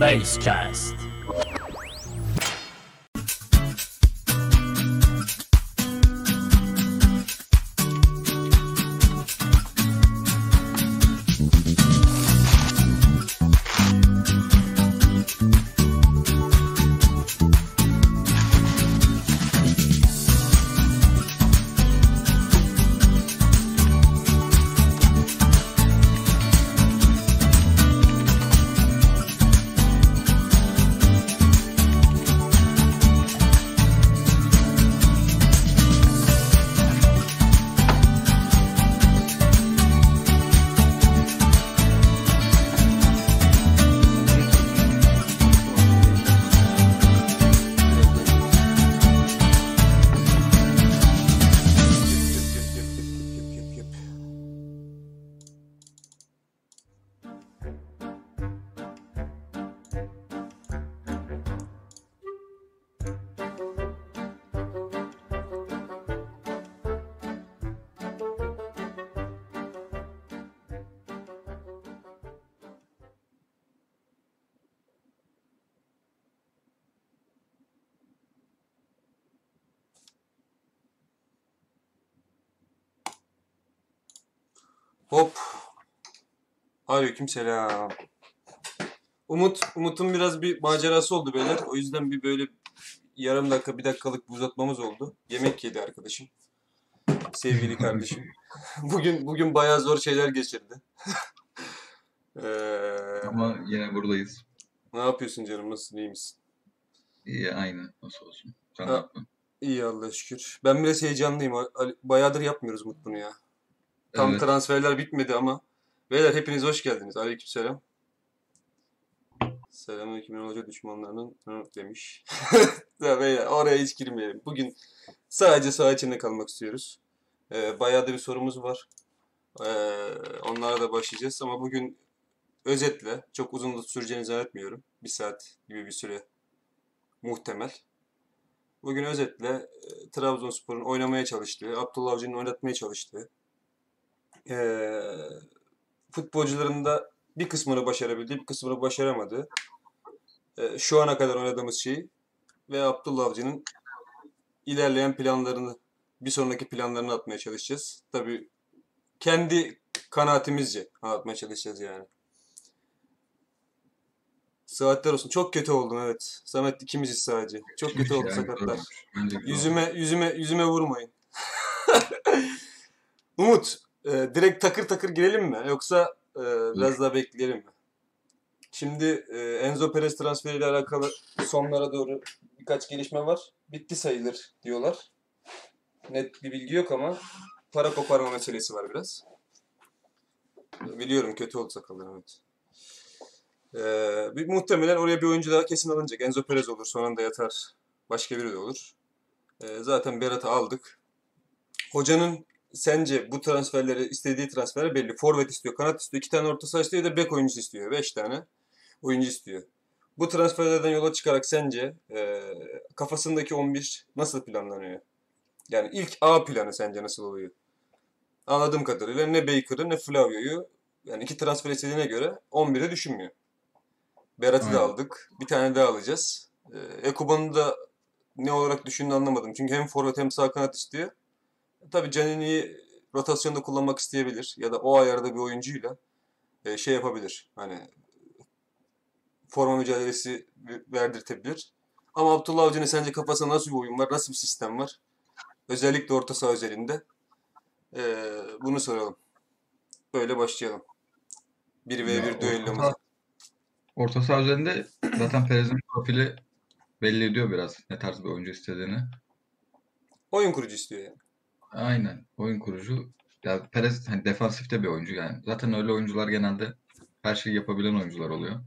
Basecast. Hop. Aleykümselam. Umut, Umut'un biraz bir macerası oldu beyler. O yüzden bir böyle yarım dakika, bir dakikalık bir uzatmamız oldu. Yemek yedi arkadaşım. Sevgili kardeşim. Bugün bugün bayağı zor şeyler geçirdi. Ee, Ama yine buradayız. ne yapıyorsun canım? Nasılsın? iyi misin? İyi aynı nasıl olsun. Sen Ha. ne yaptın? İyi Allah'a şükür. Ben biraz heyecanlıyım. Bayağıdır yapmıyoruz Umut bunu ya. Tam Evet. transferler bitmedi ama. Beyler hepiniz hoş geldiniz. Aleykümselam. Selamünaleyküm Ünal Hoca düşmanlarının hı demiş. ya beyler oraya hiç girmeyelim. Bugün sadece saha içinde kalmak istiyoruz. Ee, bayağı da bir sorumuz var. Ee, onlara da başlayacağız ama bugün özetle çok uzun da süreceğini zannetmiyorum. Bir saat gibi bir süre muhtemel. Bugün özetle e, Trabzonspor'un oynamaya çalıştığı, Abdullah Avcı'nın oynatmaya çalıştığı, e, futbolcuların da bir kısmını başarabildiği, bir kısmını başaramadığı, e, şu ana kadar oynadığımız şeyi ve Abdullah Avcı'nın ilerleyen planlarını, bir sonraki planlarını atmaya çalışacağız. Tabii kendi kanaatimizce anlatmaya çalışacağız yani. Saatler olsun. Çok kötü oldum evet. Samet ikimiziz sadece. Çok kötü oldu Yani sakatlar. Yüzüme yüzüme yüzüme vurmayın. Umut, e, direkt takır takır girelim mi? Yoksa e, biraz daha bekleyelim mi? Şimdi e, Enzo Perez transferiyle alakalı sonlara doğru birkaç gelişme var. Bitti sayılır diyorlar. Net bir bilgi yok ama para koparma meselesi var biraz. Biliyorum kötü oldu sakallar evet. Ee, bir, muhtemelen oraya bir oyuncu daha kesin alınacak. Enzo Perez olur, son anda yatar. Başka biri de olur. Ee, zaten Berat'ı aldık. Hocanın sence bu transferleri, istediği transferler belli. Forvet istiyor, kanat istiyor, iki tane orta saha istiyor da bek oyuncusu istiyor. Beş tane oyuncu istiyor. Bu transferlerden yola çıkarak sence e, kafasındaki 11 nasıl planlanıyor? Yani ilk A planı sence nasıl oluyor? Anladığım kadarıyla ne Baker'ı ne Flavio'yu yani iki transfer istediğine göre 11'e düşünmüyor. Berat'ı da Aynen. aldık. Bir tane daha alacağız. Ee, Ekuban'ı da ne olarak düşündüğünü anlamadım. Çünkü hem forvet hem sağ kanat istiyor. Tabii Canini'yi rotasyonda kullanmak isteyebilir. Ya da o ayarda bir oyuncuyla e, şey yapabilir. Hani forma mücadelesi verdirtebilir. Ama Abdullah Avcı'nın sence kafasında nasıl bir oyun var? Nasıl bir sistem var? Özellikle orta saha özelinde. Ee, bunu soralım. Böyle başlayalım. 1v1 Ya, düellomuza. orta, orta saha üzerinde zaten Perez'in profili belli ediyor biraz ne tarz bir oyuncu istediğini. Oyun kurucu istiyor yani. Aynen. Oyun kurucu. Ya Perez hani defansifte bir oyuncu yani. Zaten öyle oyuncular genelde her şeyi yapabilen oyuncular oluyor.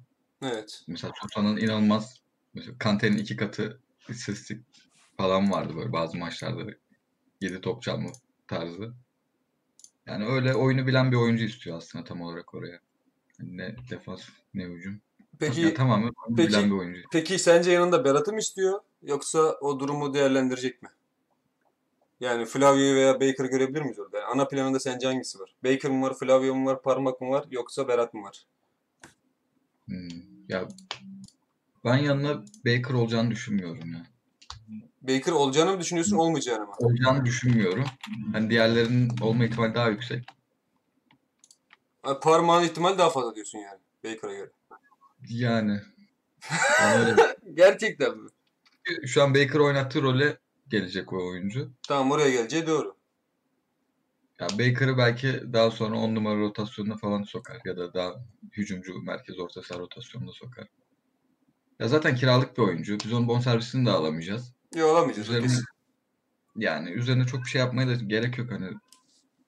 Evet. Mesela Sosa'nın inanılmaz mesela Kante'nin iki katı istatistik falan vardı böyle bazı maçlarda 7 top çalma tarzı. Yani öyle oyunu bilen bir oyuncu istiyor aslında tam olarak oraya. Yani ne defans ne hücum. Peki Ya tamamen peki- bilen bir oyuncu. peki sence yanında Berat'ı mı istiyor yoksa o durumu değerlendirecek mi? Yani Flavio'yu veya Baker'ı görebilir miyiz orada? Yani ana planında sence hangisi var? Baker mı var, Flavio mu var, Parmak mı var yoksa Berat mı var? Hmm. Ya Ben yanına Baker olacağını düşünmüyorum ya. Baker olacağını mı düşünüyorsun, olmayacağını mı? Olacağını düşünmüyorum. Hani diğerlerinin olma ihtimali daha yüksek. Ha, Parmağın ihtimali daha fazla diyorsun yani Baker'a göre. Yani. Gerçekten mi? Şu an Baker oynattığı role gelecek o oyuncu. Tamam oraya geleceği doğru. Ya Baker'ı belki daha sonra 10 numara rotasyonuna falan sokar ya da daha hücumcu merkez orta saha rotasyonuna sokar. Ya zaten kiralık bir oyuncu. Biz onun bonservisini de alamayacağız. Yok olamayacağız. o Üzerine, kesin. yani üzerine çok bir şey yapmaya da gerek yok hani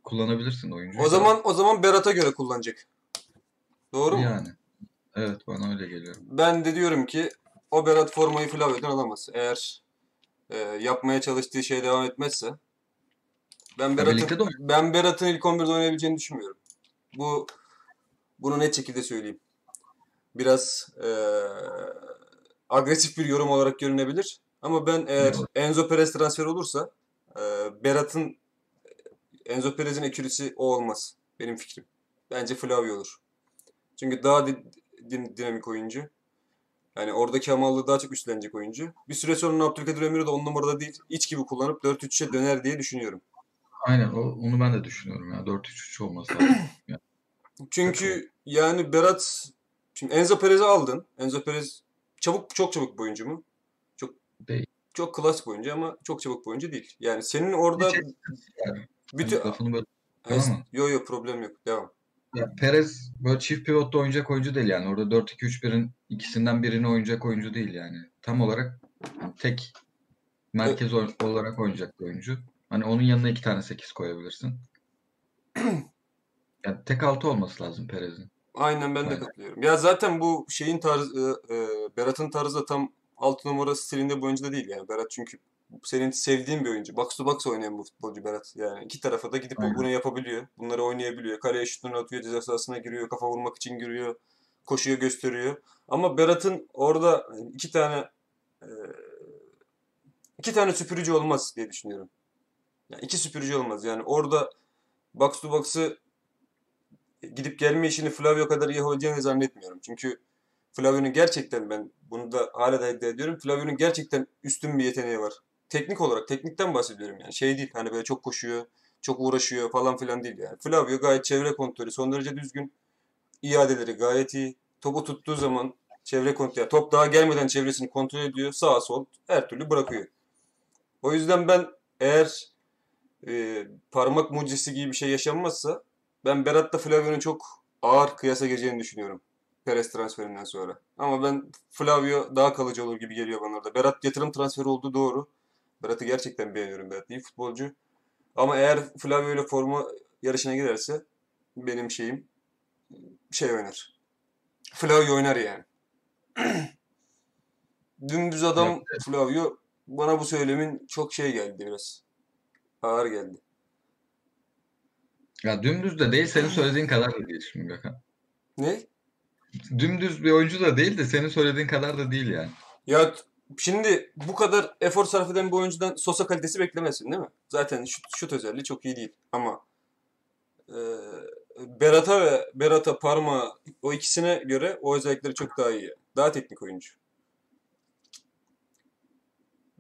kullanabilirsin oyuncuyu. O zaman o zaman Berat'a göre kullanacak. Doğru mu? yani. Evet bana öyle geliyor. Ben de diyorum ki o Berat formayı Flavio'dan alamaz. Eğer e, yapmaya çalıştığı şey devam etmezse ben Berat'ın ben Berat'ın ilk 11'de oynayabileceğini düşünmüyorum. Bu bunu net şekilde söyleyeyim. Biraz e, agresif bir yorum olarak görünebilir. Ama ben eğer. Enzo Perez transfer olursa e, Berat'ın Enzo Perez'in ekürisi o olmaz. Benim fikrim. Bence Flavio olur. Çünkü daha di- din- dinamik oyuncu. Yani oradaki hamallığı daha çok üstlenecek oyuncu. Bir süre sonra Abdülkadir Ömür'ü de 10 numarada değil, iç gibi kullanıp 4-3'e döner diye düşünüyorum. Aynen o, onu ben de düşünüyorum ya. 4-3-3 olması lazım. Yani Çünkü yani Berat şimdi Enzo Perez'i aldın. Enzo Perez çabuk çok çabuk bir oyuncu mu? Çok Değil. Çok klas bir oyuncu ama çok çabuk bir oyuncu değil. Yani senin orada yani. bütün Hani lafını böyle yo yo problem yok. Devam. Ya Perez böyle çift pivotta oynayacak oyuncu değil yani. Orada 4-2-3-1'in ikisinden birini oynayacak oyuncu değil yani. Tam olarak tek merkez oy- olarak oynayacak bir oyuncu. Hani onun yanına iki tane 8 koyabilirsin. Yani tek altı olması lazım Perez'in. Aynen ben de katılıyorum. Ya zaten bu şeyin tarzı e, e, Berat'ın tarzı da tam 6 numara stilinde bir oyuncu da değil yani. Berat çünkü senin sevdiğin bir oyuncu. Box to box oynayan bu futbolcu Berat. Yani iki tarafa da gidip Aynen. bunu yapabiliyor. Bunları oynayabiliyor. Kaleye şutunu atıyor, ceza sahasına giriyor, kafa vurmak için giriyor. Koşuyor, gösteriyor. Ama Berat'ın orada iki tane e, iki tane süpürücü olmaz diye düşünüyorum. Yani iki süpürücü olmaz. Yani orada box to box'ı gidip gelme işini Flavio kadar iyi yapabileceğini zannetmiyorum. Çünkü Flavio'nun gerçekten ben bunu da hala da iddia ediyorum. Flavio'nun gerçekten üstün bir yeteneği var. Teknik olarak, teknikten bahsediyorum yani. Şey değil hani böyle çok koşuyor, çok uğraşıyor falan filan değil yani. Flavio gayet çevre kontrolü, son derece düzgün. iadeleri gayet iyi. Topu tuttuğu zaman çevre kontrolü, yani top daha gelmeden çevresini kontrol ediyor. Sağa sol her türlü bırakıyor. O yüzden ben eğer e, parmak mucizesi gibi bir şey yaşanmazsa ben Berat'la Flavio'nun çok ağır kıyasa gireceğini düşünüyorum. Perez transferinden sonra. Ama ben Flavio daha kalıcı olur gibi geliyor bana orada. Berat yatırım transferi olduğu doğru. Berat'ı gerçekten beğeniyorum. Berat iyi futbolcu. Ama eğer Flavio ile forma yarışına girerse benim şeyim şey oynar. Flavio oynar yani. Dümdüz adam Flavio bana bu söylemin çok şey geldi biraz. Ağır geldi. Ya dümdüz de değil senin söylediğin kadar da değil şimdi Gökhan. Ne? Dümdüz bir oyuncu da değil de senin söylediğin kadar da değil yani. Ya şimdi bu kadar efor sarf eden bir oyuncudan Sosa kalitesi beklemezsin değil mi? Zaten şut, şut özelliği çok iyi değil ama e, Berat'a ve Berat'a Parma o ikisine göre o özellikleri çok daha iyi. Daha teknik oyuncu.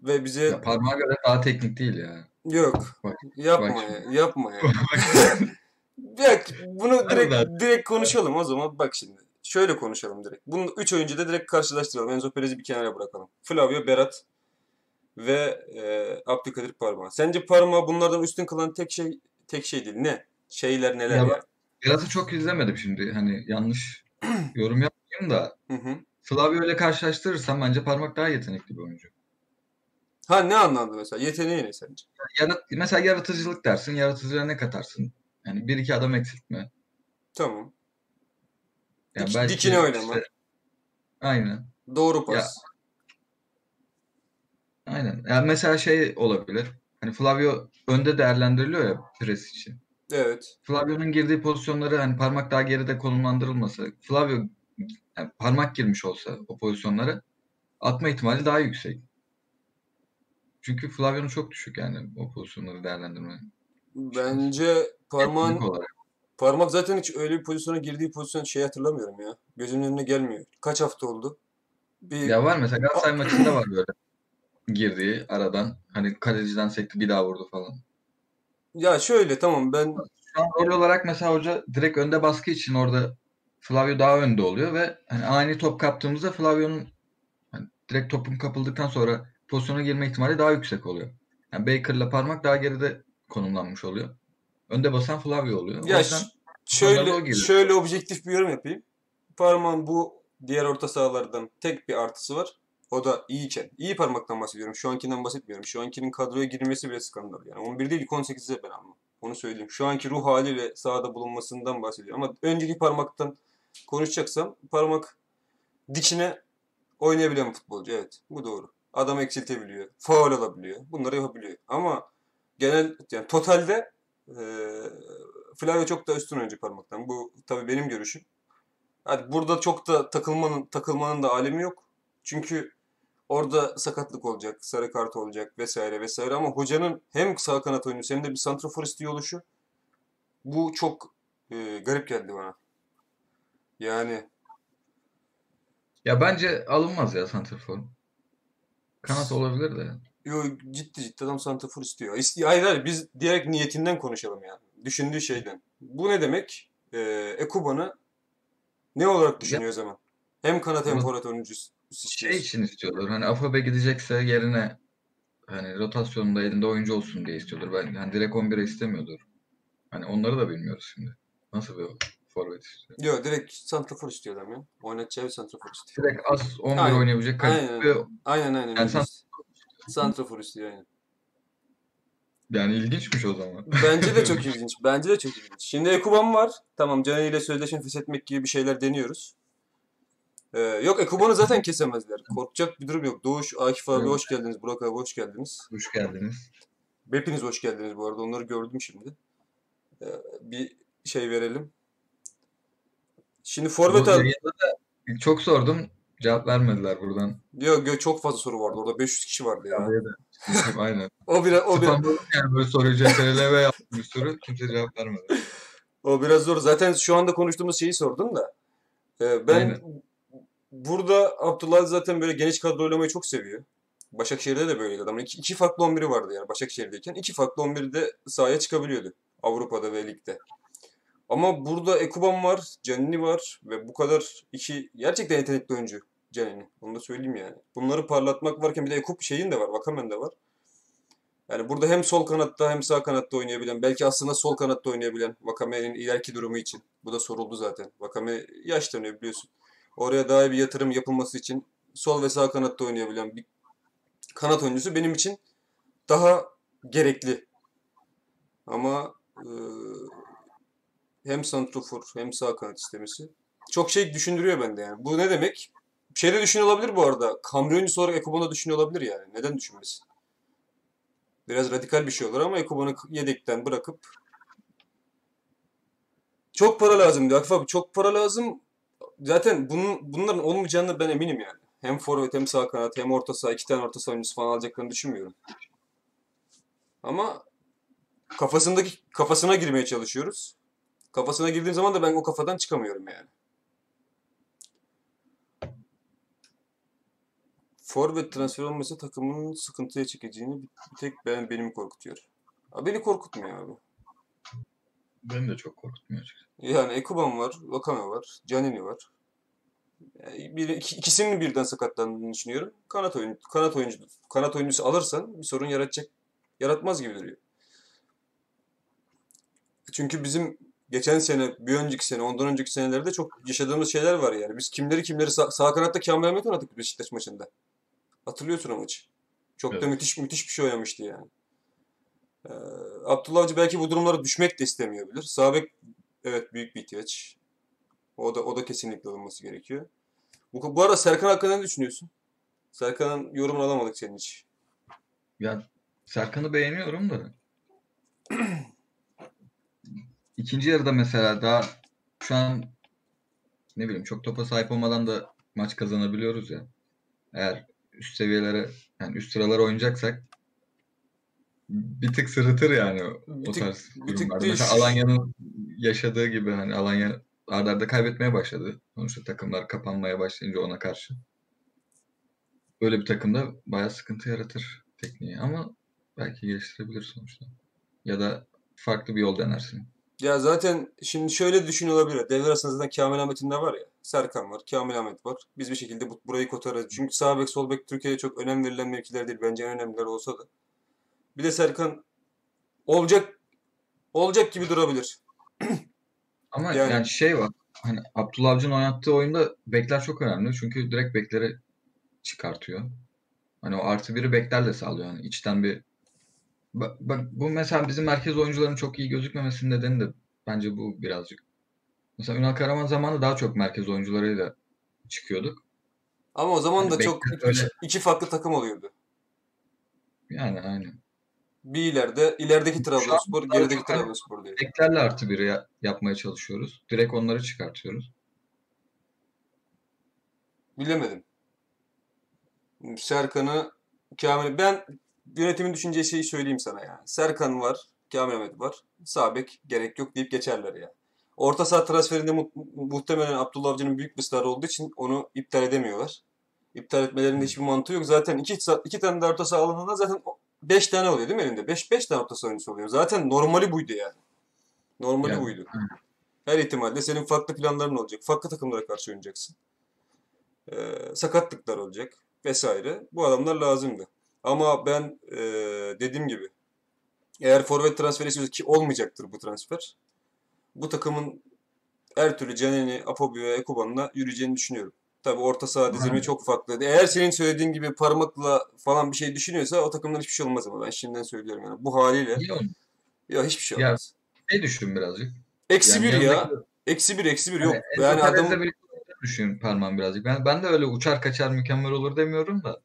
Ve bize Ya parmağa göre daha teknik değil ya. yok Bak, yapma bak ya yapma ya. Bak bunu direkt direkt konuşalım o zaman bak şimdi. Şöyle konuşalım direkt. Bunu üç oyuncu da direkt karşılaştıralım. Enzo Perez'i bir kenara bırakalım. Flavio, Berat ve e, Abdülkadir Parma. Sence Parma bunlardan üstün kılan tek şey tek şey değil. Ne? Şeyler neler Ya Berat'ı çok izlemedim şimdi. Hani yanlış yorum yapmayayım da Hı hı. Flavio ile karşılaştırırsam bence parmak daha yetenekli bir oyuncu. Ha ne anlamda mesela? Yeteneği ne sence? Yarat mesela yaratıcılık dersin. Yaratıcılığa ne katarsın? Yani bir iki adam eksiltme. Tamam. Yani Dik- belki dikine oynama. işte- aynen. Doğru pas. Aynen. Yani mesela şey olabilir. Hani Flavio önde değerlendiriliyor ya pres için. Evet. Flavio'nun girdiği pozisyonları hani parmak daha geride konumlandırılmasa, Flavio yani parmak girmiş olsa o pozisyonlara atma ihtimali daha yüksek. Çünkü Flavio'nun çok düşük yani o pozisyonları değerlendirme. Bence parmağın. Parmak zaten hiç öyle bir pozisyona girdiği pozisyon şey hatırlamıyorum ya. Gözümün önüne gelmiyor. Kaç hafta oldu? Bir Ya var mesela Galatasaray maçında var böyle girdiği aradan hani kaleciden sekti bir daha vurdu falan. ya şöyle tamam ben Şu an rol olarak mesela hoca direkt önde baskı için orada Flavio daha önde oluyor ve hani ani top kaptığımızda Flavio'nun hani direkt topun kapıldıktan sonra pozisyona girme ihtimali daha yüksek oluyor. Yani Baker'la parmak daha geride konumlanmış oluyor. Önde basan Flavio oluyor. Ya yüzden şöyle şöyle objektif bir yorum yapayım. Parmağın bu diğer orta sahalardan tek bir artısı var. O da iyiyken. İyi parmaktan bahsediyorum. Şu ankinden bahsetmiyorum. Şu ankinin kadroya girmesi bile skandal. Yani 11 değil 18'e ben almam. Onu söyleyeyim. Şu anki ruh haliyle sahada bulunmasından bahsediyorum. Ama önceki parmaktan konuşacaksam parmak dikine oynayabilen futbolcu. Evet. Bu doğru. Adam eksiltebiliyor. Faul alabiliyor. Bunları yapabiliyor. Ama genel yani totalde eee Flavio çok da üstün oyuncu parmaktan. Bu tabii benim görüşüm. Hadi burada çok da takılmanın takılmanın da alemi yok. Çünkü orada sakatlık olacak, sarı kart olacak vesaire vesaire ama hocanın hem sağ kanat oyuncusu hem de bir santrafor istiyor bu çok e, garip geldi bana. Yani ya bence alınmaz ya santrfor. Kanat olabilir de. Yo, ciddi ciddi adam santrafor istiyor. İst- hayır hayır biz direkt niyetinden konuşalım yani. Düşündüğü şeyden. Bu ne demek? E, Ekuban'ı ne olarak düşünüyor o zaman? Hem kanat hem forvet oyuncusu Şey için istiyorlar. Hani Afobe gidecekse yerine hani rotasyonda elinde oyuncu olsun diye istiyordur. Ben yani direkt 11'e istemiyordur. Hani onları da bilmiyoruz şimdi. Nasıl bir forvet istiyor? Yok direkt santrafor istiyor adam ya. Oynatacağı bir santrafor istiyor. Direkt az 11 Aynen. oynayabilecek Aynen. kalite ve Aynen aynen. Yani. Sant- Santrafor istiyor aynen. yani ilginçmiş o zaman. Bence de çok ilginç. Bence de çok ilginç. Şimdi Ekuban var. Tamam Caner ile sözleşme feshetmek gibi bir şeyler deniyoruz. Ee, yok Ekuban'ı zaten kesemezler. Korkacak bir durum yok. Doğuş, Akif abi Evet. hoş geldiniz. Burak abi hoş geldiniz. Hoş geldiniz. Hepiniz hoş geldiniz bu arada. Onları gördüm şimdi. Ee, bir şey verelim. Şimdi forvet da çok sordum. Cevap vermediler buradan. Yok yok çok fazla soru vardı. Orada 500 kişi vardı ya. Aynen. O biraz o biraz yani böyle soruyu CTRL yaptım bir sürü. Kimse cevap vermedi. O biraz zor. Zaten şu anda konuştuğumuz şeyi sordun da. Ee, ben Aynen. burada Abdullah zaten böyle geniş kadro oynamayı çok seviyor. Başakşehir'de de böyleydi adamın. İki, iki farklı 11'i vardı yani Başakşehir'deyken. iki farklı 11'de sahaya çıkabiliyordu. Avrupa'da ve ligde. Ama burada Ekuban var, Canini var ve bu kadar iki gerçekten yetenekli oyuncu Canini. Onu da söyleyeyim yani. Bunları parlatmak varken bir de Ekup şeyin de var, Vakamen de var. Yani burada hem sol kanatta hem sağ kanatta oynayabilen, belki aslında sol kanatta oynayabilen Vakame'nin ileriki durumu için. Bu da soruldu zaten. Vakame yaşlanıyor biliyorsun. Oraya daha iyi bir yatırım yapılması için sol ve sağ kanatta oynayabilen bir kanat oyuncusu benim için daha gerekli. Ama e, hem santrofor hem sağ kanat istemesi çok şey düşündürüyor bende yani. Bu ne demek? Şey de düşünüyor olabilir bu arada. Kamri oyuncusu olarak Ekuban'ı düşünüyor olabilir yani. Neden düşünmesin? Biraz radikal bir şey olur ama Ekuban'ı yedekten bırakıp çok para lazım diyor. Akif abi çok para lazım. Zaten bunun, bunların olmayacağını ben eminim yani. Hem forvet hem sağ kanat hem orta saha iki tane orta saha oyuncusu falan alacaklarını düşünmüyorum. Ama kafasındaki kafasına girmeye çalışıyoruz. Kafasına girdiğim zaman da ben o kafadan çıkamıyorum yani. Forvet transfer olması takımın sıkıntıya çekeceğini bir tek ben benim korkutuyor. Abi beni korkutmuyor abi. Beni de çok korkutmuyor açıkçası. Yani Ekuban var, Vakame var, Canini var. Yani bir, iki- ikisinin birden sakatlandığını düşünüyorum. Kanat oyun kanat oyuncu kanat oyuncusu alırsan bir sorun yaratacak yaratmaz gibi duruyor. Çünkü bizim geçen sene, bir önceki sene, ondan önceki senelerde çok yaşadığımız şeyler var yani. Biz kimleri kimleri sağ, sağ kanatta Kamil Ahmet oynadık Beşiktaş maçında. Hatırlıyorsun o maçı. Çok da Evet. müthiş müthiş bir şey oynamıştı yani. Ee, Abdullah Avcı belki bu durumlara düşmek de istemeyebilir. Sağ bek evet büyük bir ihtiyaç. O da o da kesinlikle alınması gerekiyor. Bu, bu arada Serkan hakkında ne düşünüyorsun? Serkan'ın yorumunu alamadık senin hiç. Ya Serkan'ı beğeniyorum da. İkinci yarıda mesela daha şu an ne bileyim çok topa sahip olmadan da maç kazanabiliyoruz ya. Eğer üst seviyelere yani üst sıralara oynayacaksak bir tık sırıtır yani o Bir o tık- tarz değil. Mesela Alanya'nın yaşadığı gibi hani Alanya arda arda kaybetmeye başladı. Sonuçta takımlar kapanmaya başlayınca ona karşı. böyle bir takımda bayağı sıkıntı yaratır tekniği ama belki geliştirebilir sonuçta. Ya da farklı bir yol denersin. Ya zaten şimdi şöyle düşün olabilir. Devre arasında zaten Kamil Ahmet'in de var ya. Serkan var, Kamil Ahmet var. Biz bir şekilde bu, burayı kotarız. Çünkü sağ bek, sol bek Türkiye'de çok önem verilen mevkiler değil. Bence en önemliler olsa da. Bir de Serkan olacak olacak gibi durabilir. Ama Yani- yani, şey var. Hani Abdullah Avcı'nın oynattığı oyunda bekler çok önemli. Çünkü direkt bekleri çıkartıyor. Hani o artı biri beklerle sağlıyor. Yani içten bir bak, bak bu mesela bizim merkez oyuncuların çok iyi gözükmemesinin nedeni de bence bu birazcık. Mesela Ünal Karaman zamanında daha çok merkez oyuncularıyla çıkıyorduk. Ama o zaman Hani da çok iki, öyle- iki farklı takım oluyordu. Yani aynen. Bir ileride, ilerideki Trabzonspor, gerideki Trabzonspor diye. Beklerle artı biri ya- yapmaya çalışıyoruz. Direkt onları çıkartıyoruz. Bilemedim. Serkan'ı Kamil ben yönetimin düşüneceği şeyi söyleyeyim sana yani. Serkan var, Kamil Ahmet var. Sağ bek gerek yok deyip geçerler ya. Orta saha transferinde mu- muhtemelen Abdullah Avcı'nın büyük bir starı olduğu için onu iptal edemiyorlar. İptal etmelerinde hiçbir mantığı yok. Zaten iki, iki tane de orta saha alanında zaten 5 tane oluyor değil mi elinde? 5 5 tane orta saha oyuncusu oluyor. Zaten normali buydu yani. Normali Yani, buydu. Her ihtimalle senin farklı planların olacak. Farklı takımlara karşı oynayacaksın. Ee, sakatlıklar olacak vesaire. Bu adamlar lazımdı. Ama ben e, dediğim gibi eğer forvet transferi istiyorsa ki olmayacaktır bu transfer. Bu takımın her türlü Canini, Apobi ve Ekuban'la yürüyeceğini düşünüyorum. Tabii orta saha dizilimi çok farklı. Eğer senin söylediğin gibi parmakla falan bir şey düşünüyorsa o takımdan hiçbir şey olmaz ama ben şimdiden söylüyorum yani. Bu haliyle oyun. ya hiçbir şey Ya, olmaz. Ne düşün birazcık? Eksi Yani bir ya. yanındaki- Eksi bir, eksi bir Hani yok. Yani Perez'le adam düşün parmağım birazcık. Ben, ben de öyle uçar kaçar mükemmel olur demiyorum da.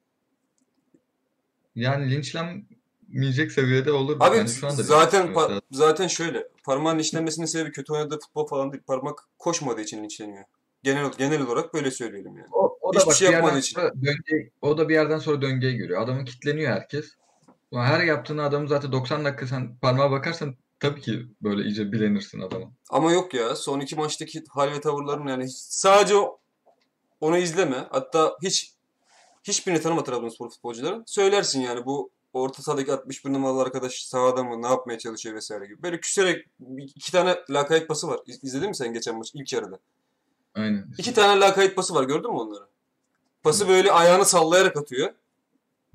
Yani linçlenmeyecek seviyede olur. Abi Bence şu anda zaten linçleniyor. pa- zaten şöyle. Parmağın işlenmesinin sebebi kötü oynadığı futbol falan değil. Parmak koşmadığı için linçleniyor. Genel genel olarak böyle söyleyelim yani. O, o da Hiçbir bak şey yapmadığı için. döngüye, o da bir yerden sonra döngüye giriyor. Adamın kitleniyor herkes. Her yaptığını adamı zaten 90 dakika sen parmağa bakarsan tabii ki böyle iyice bilenirsin adamı. Ama yok ya. Son iki maçtaki hal ve tavırların yani hiç- sadece onu izleme. Hatta hiç hiçbirini tanıma Trabzonspor futbolcuların. Söylersin yani bu orta sahadaki 61 numaralı arkadaş sahada mı ne yapmaya çalışıyor vesaire gibi. Böyle küserek iki tane lakayt pası var. İz- İzledin mi sen geçen maç ilk yarıda? Aynen. İki tane lakayt pası var gördün mü onları? Pası böyle ayağını sallayarak atıyor.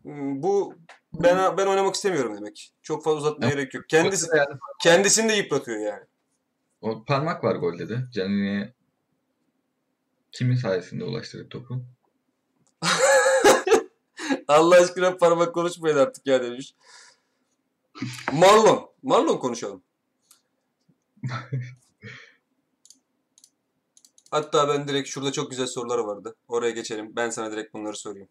Hmm, Bu ben ben oynamak istemiyorum demek. Çok fazla uzatmaya gerek yok. Kendisi Yani kendisini de yıpratıyor yani. o parmak var golde de. Canini'ye kimin sayesinde ulaştırdı topu? Allah aşkına parmak konuşmayın artık ya demiş. Marlon. Marlon konuşalım. Hatta ben direkt şurada çok güzel sorular vardı. Oraya geçelim. Ben sana direkt bunları sorayım.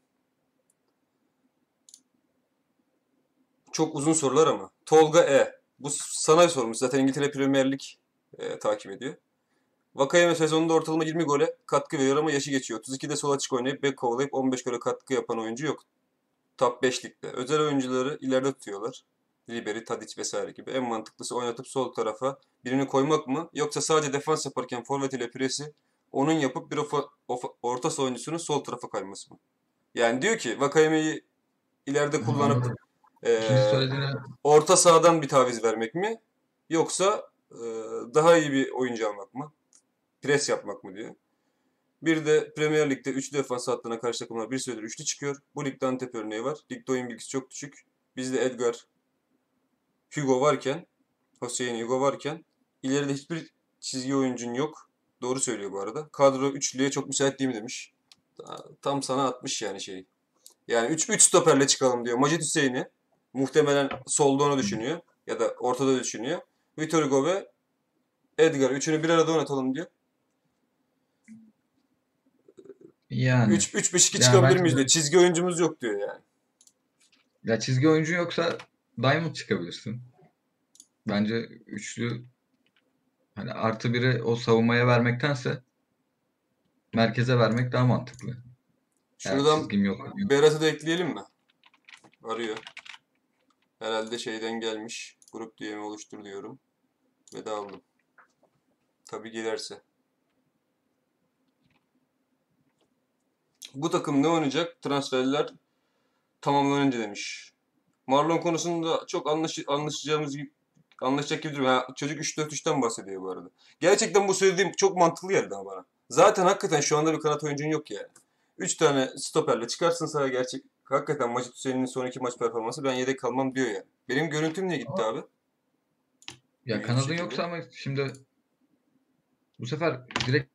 Çok uzun sorular ama. Tolga E. Bu sana sormuş. Zaten İngiltere Premier Lig e, takip ediyor. Vakayeme sezonunda ortalama 20 gole katkı veriyor ama yaşı geçiyor. 32'de sol açık oynayıp bek kovalayıp 15 gole katkı yapan oyuncu yok. Top 5 ligde. Özel oyuncuları ileride tutuyorlar. Ribery, Tadic vesaire gibi. En mantıklısı oynatıp sol tarafa birini koymak mı? Yoksa sadece defans yaparken forvet ile presi onun yapıp bir ofa- ofa- orta saha oyuncusunun sol tarafa kayması mı? Yani diyor ki Vakayeme'yi ileride kullanıp söylediğine orta sahadan bir taviz vermek mi? Yoksa eee, daha iyi bir oyuncu almak mı? Pres yapmak mı diyor. Bir de Premier Lig'de üçlü defans hattına karşı takımlar bir süredir üçlü çıkıyor. Bu ligde Antep örneği var. Ligde oyun bilgisi çok düşük. Bizde Edgar, Hugo varken, Hüseyin Hugo varken ileride hiçbir çizgi oyuncun yok. Doğru söylüyor bu arada. Kadro üçlüye çok müsait değil mi demiş. Ta- Tam sana atmış yani şeyi. Yani 3 3 stoperle çıkalım diyor. Macit Hüseyin'i muhtemelen solda onu düşünüyor ya da ortada düşünüyor. Vitor Hugo ve Edgar üçünü bir arada oynatalım diyor. Yani 3 3 5 2 Yani çıkabilir bence miyiz diyor. Çizgi oyuncumuz yok diyor yani. ya çizgi oyuncu yoksa Diamond çıkabilirsin. Bence üçlü hani artı biri o savunmaya vermektense merkeze vermek daha mantıklı. Şuradan çizgim yok. yok. Berat'ı da ekleyelim mi? Arıyor. Herhalde şeyden gelmiş. Grup diyemi oluştur diyorum. Ve de aldım. Tabii girerse. Bu takım ne oynayacak? Transferler tamamlanınca demiş. Marlon konusunda çok anlaş anlaşacağımız gibi anlaşacak gibi duruyor. Ha, çocuk 3-4-3'ten bahsediyor bu arada. Gerçekten bu söylediğim çok mantıklı geldi ama bana. Zaten hakikaten şu anda bir kanat oyuncun yok yani. 3 tane stoperle çıkarsın sahaya gerçek. Hakikaten Macit Hüseyin'in son iki maç performansı ben yedek kalmam diyor yani. Benim görüntüm niye gitti abi? Ya İyi bir kanadın şekilde. yoksa ama şimdi bu sefer direkt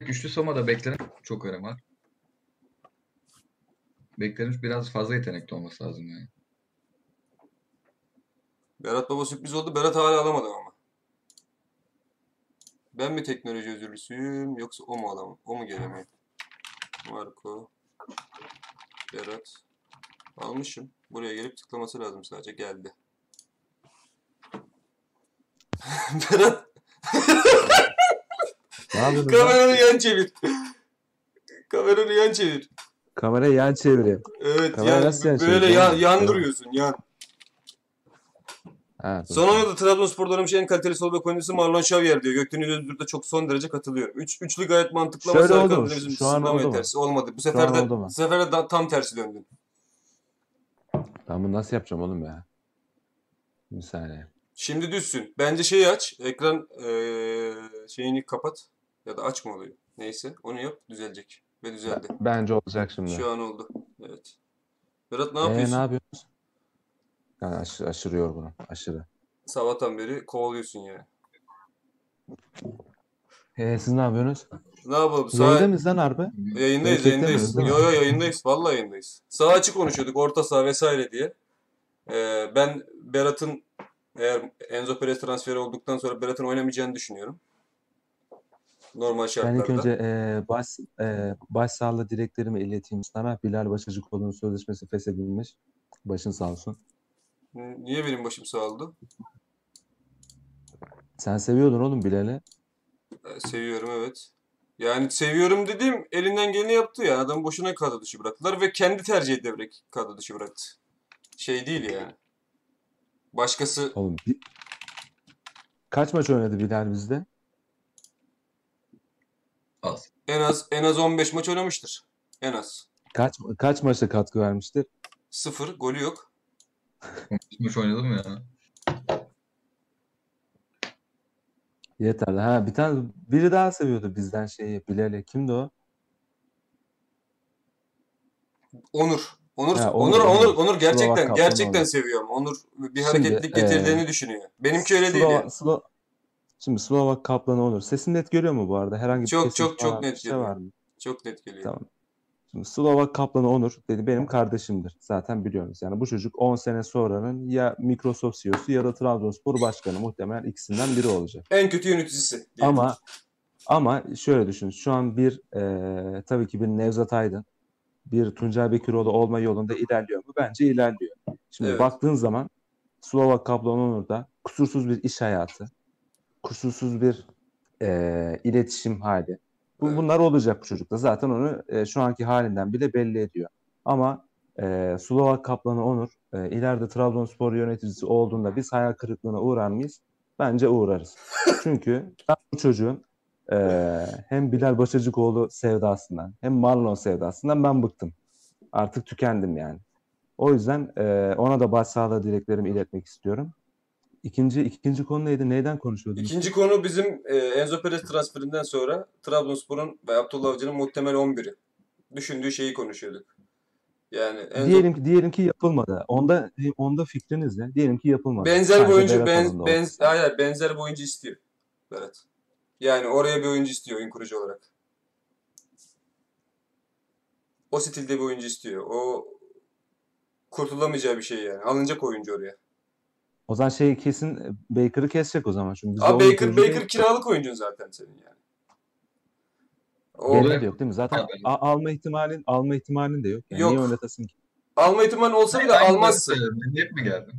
üçlü savunmada beklenen çok önem var. Beklerin biraz fazla yetenekli olması lazım yani. Berat Baba sürpriz oldu. Berat hala alamadı ama. Ben mi teknoloji özürlüsüyüm yoksa o mu alamam? O mu gelemiyor? Marco. Berat. Almışım. Buraya gelip tıklaması lazım sadece. Geldi. Berat kameranı yan çevir. kameranı yan çevir. Kamerayı yan çevireyim. Evet Kamera yan, nasıl yan böyle yan, yan duruyorsun yan. Ha. Son oyunda Trabzonspor'da oynamış en kaliteli sol bek oyuncusu Marlon Xavier diyor. Gökdeniz Özgür'de çok son derece katılıyorum. Üç, üçlü gayet mantıklı ama Şöyle oldu bizim Şu an oldu mu? yetersiz. Olmadı. Bu sefer de, bu sefer de tam tersi döndün. Ben bunu nasıl yapacağım oğlum ya? Bir saniye. Şimdi düzsün. Bence şeyi aç. Ekran eee, şeyini kapat. Ya da açma oluyor. Neyse. Onu yap. Düzelecek. Ve düzeldi. Bence olacak şimdi. Şu an oldu. Evet. Berat ne Ee, yapıyorsun? ne yapıyorsunuz? Yani aşırı, aşırı yorgunum. Aşırı. Sabahtan beri kovalıyorsun yani. Ee, siz ne yapıyorsunuz? Ne yapalım? Sağ... Yayında mıyız lan harbi? Yayındayız, Gerçekten yayındayız. Yo yo yayındayız. Vallahi yayındayız. Sağ açık konuşuyorduk, orta saha vesaire diye. Ee, ben Berat'ın eğer Enzo Perez transferi olduktan sonra Berat'ın oynamayacağını düşünüyorum. Normal Ben ilk şartlarda. önce e, baş, e, başsağlığı dileklerimi ileteyim sana. Bilal Başacıkoğlu'nun sözleşmesi feshedilmiş. Başın sağ olsun. Niye benim başım sağladı? Sen seviyordun oğlum Bilal'i. Ee, seviyorum evet. Yani seviyorum dediğim elinden geleni yaptı ya. Adam boşuna kadro dışı bıraktılar ve kendi tercih ederek kadro dışı bıraktı. Şey değil yani. Başkası Oğlum bir... Kaç maç oynadı Bilal bizde? Az. en az en az 15 maç oynamıştır. En az. Kaç kaç maçta katkı vermiştir? Sıfır, golü yok. Maç oynadım ya. Yeterli. Ha bir tane biri daha seviyordu bizden şeyi Bilal'i. Kimdi o? Onur. Onur, Ha, Onur, Onur, Onur, Onur. Gerçekten Slovak gerçekten seviyorum. Onur bir Şimdi, eee, getirdiğini düşünüyor. Benimki öyle değil Slova- yani. Slo- Şimdi Slovak Kaplanı olur. Sesin net görüyor mu bu arada? Herhangi bir Çok, çok, çok net şey geliyor. var mı? Çok net geliyor. Tamam. Şimdi Slovak Kaplanı Onur dedi benim kardeşimdir. Zaten biliyoruz. Yani bu çocuk 10 sene sonranın ya Microsoft CEO'su ya da Trabzonspor başkanı muhtemelen ikisinden biri olacak. En kötü yöneticisi. Ama ama şöyle düşün. Şu an bir eee, tabii ki bir Nevzat Aydın, bir Tuncay Bekiroğlu olma yolunda ilerliyor mu? Bence ilerliyor. Şimdi Evet. baktığın zaman Slovak Kaplan Onur'da kusursuz bir iş hayatı, kusursuz bir eee, iletişim hali. Bu, Evet. bunlar olacak bu çocukta. Zaten onu eee, şu anki halinden bile belli ediyor. Ama eee Slovak Kaplanı Onur eee, ileride Trabzonspor yöneticisi olduğunda biz hayal kırıklığına uğrar mıyız? Bence uğrarız. Çünkü ben bu çocuğun eee, hem Bilal Başacıkoğlu sevdasından hem Marlon sevdasından ben bıktım. Artık tükendim yani. O yüzden eee, ona da başsağlığı dileklerimi iletmek istiyorum. İkinci ikinci konu neydi? Neyden konuşuyorduk? İkinci konu bizim e, Enzo Perez transferinden sonra Trabzonspor'un ve Abdullah Avcı'nın muhtemel 11'i. Düşündüğü şeyi konuşuyorduk. Yani Enzo Diyelim ki diyelim ki yapılmadı. Onda onda fikriniz ne? Diyelim ki yapılmadı. benzer bir oyuncu benz, ortaya. hayır, benzer bir oyuncu istiyor Berat. Yani oraya bir oyuncu istiyor oyun kurucu olarak. O stilde bir oyuncu istiyor. O kurtulamayacağı bir şey yani. Alınacak oyuncu oraya. O zaman şey kesin e, Baker'ı kesecek o zaman. Çünkü Abi Baker, Baker değil. kiralık oyuncun zaten senin yani. O Gene de yok değil mi? Zaten Abi. a- alma ihtimalin alma ihtimalin de yok. Yani Yok. niye oynatasın ki? alma ihtimali olsa bile Aynı almazsın. hep mi geldim?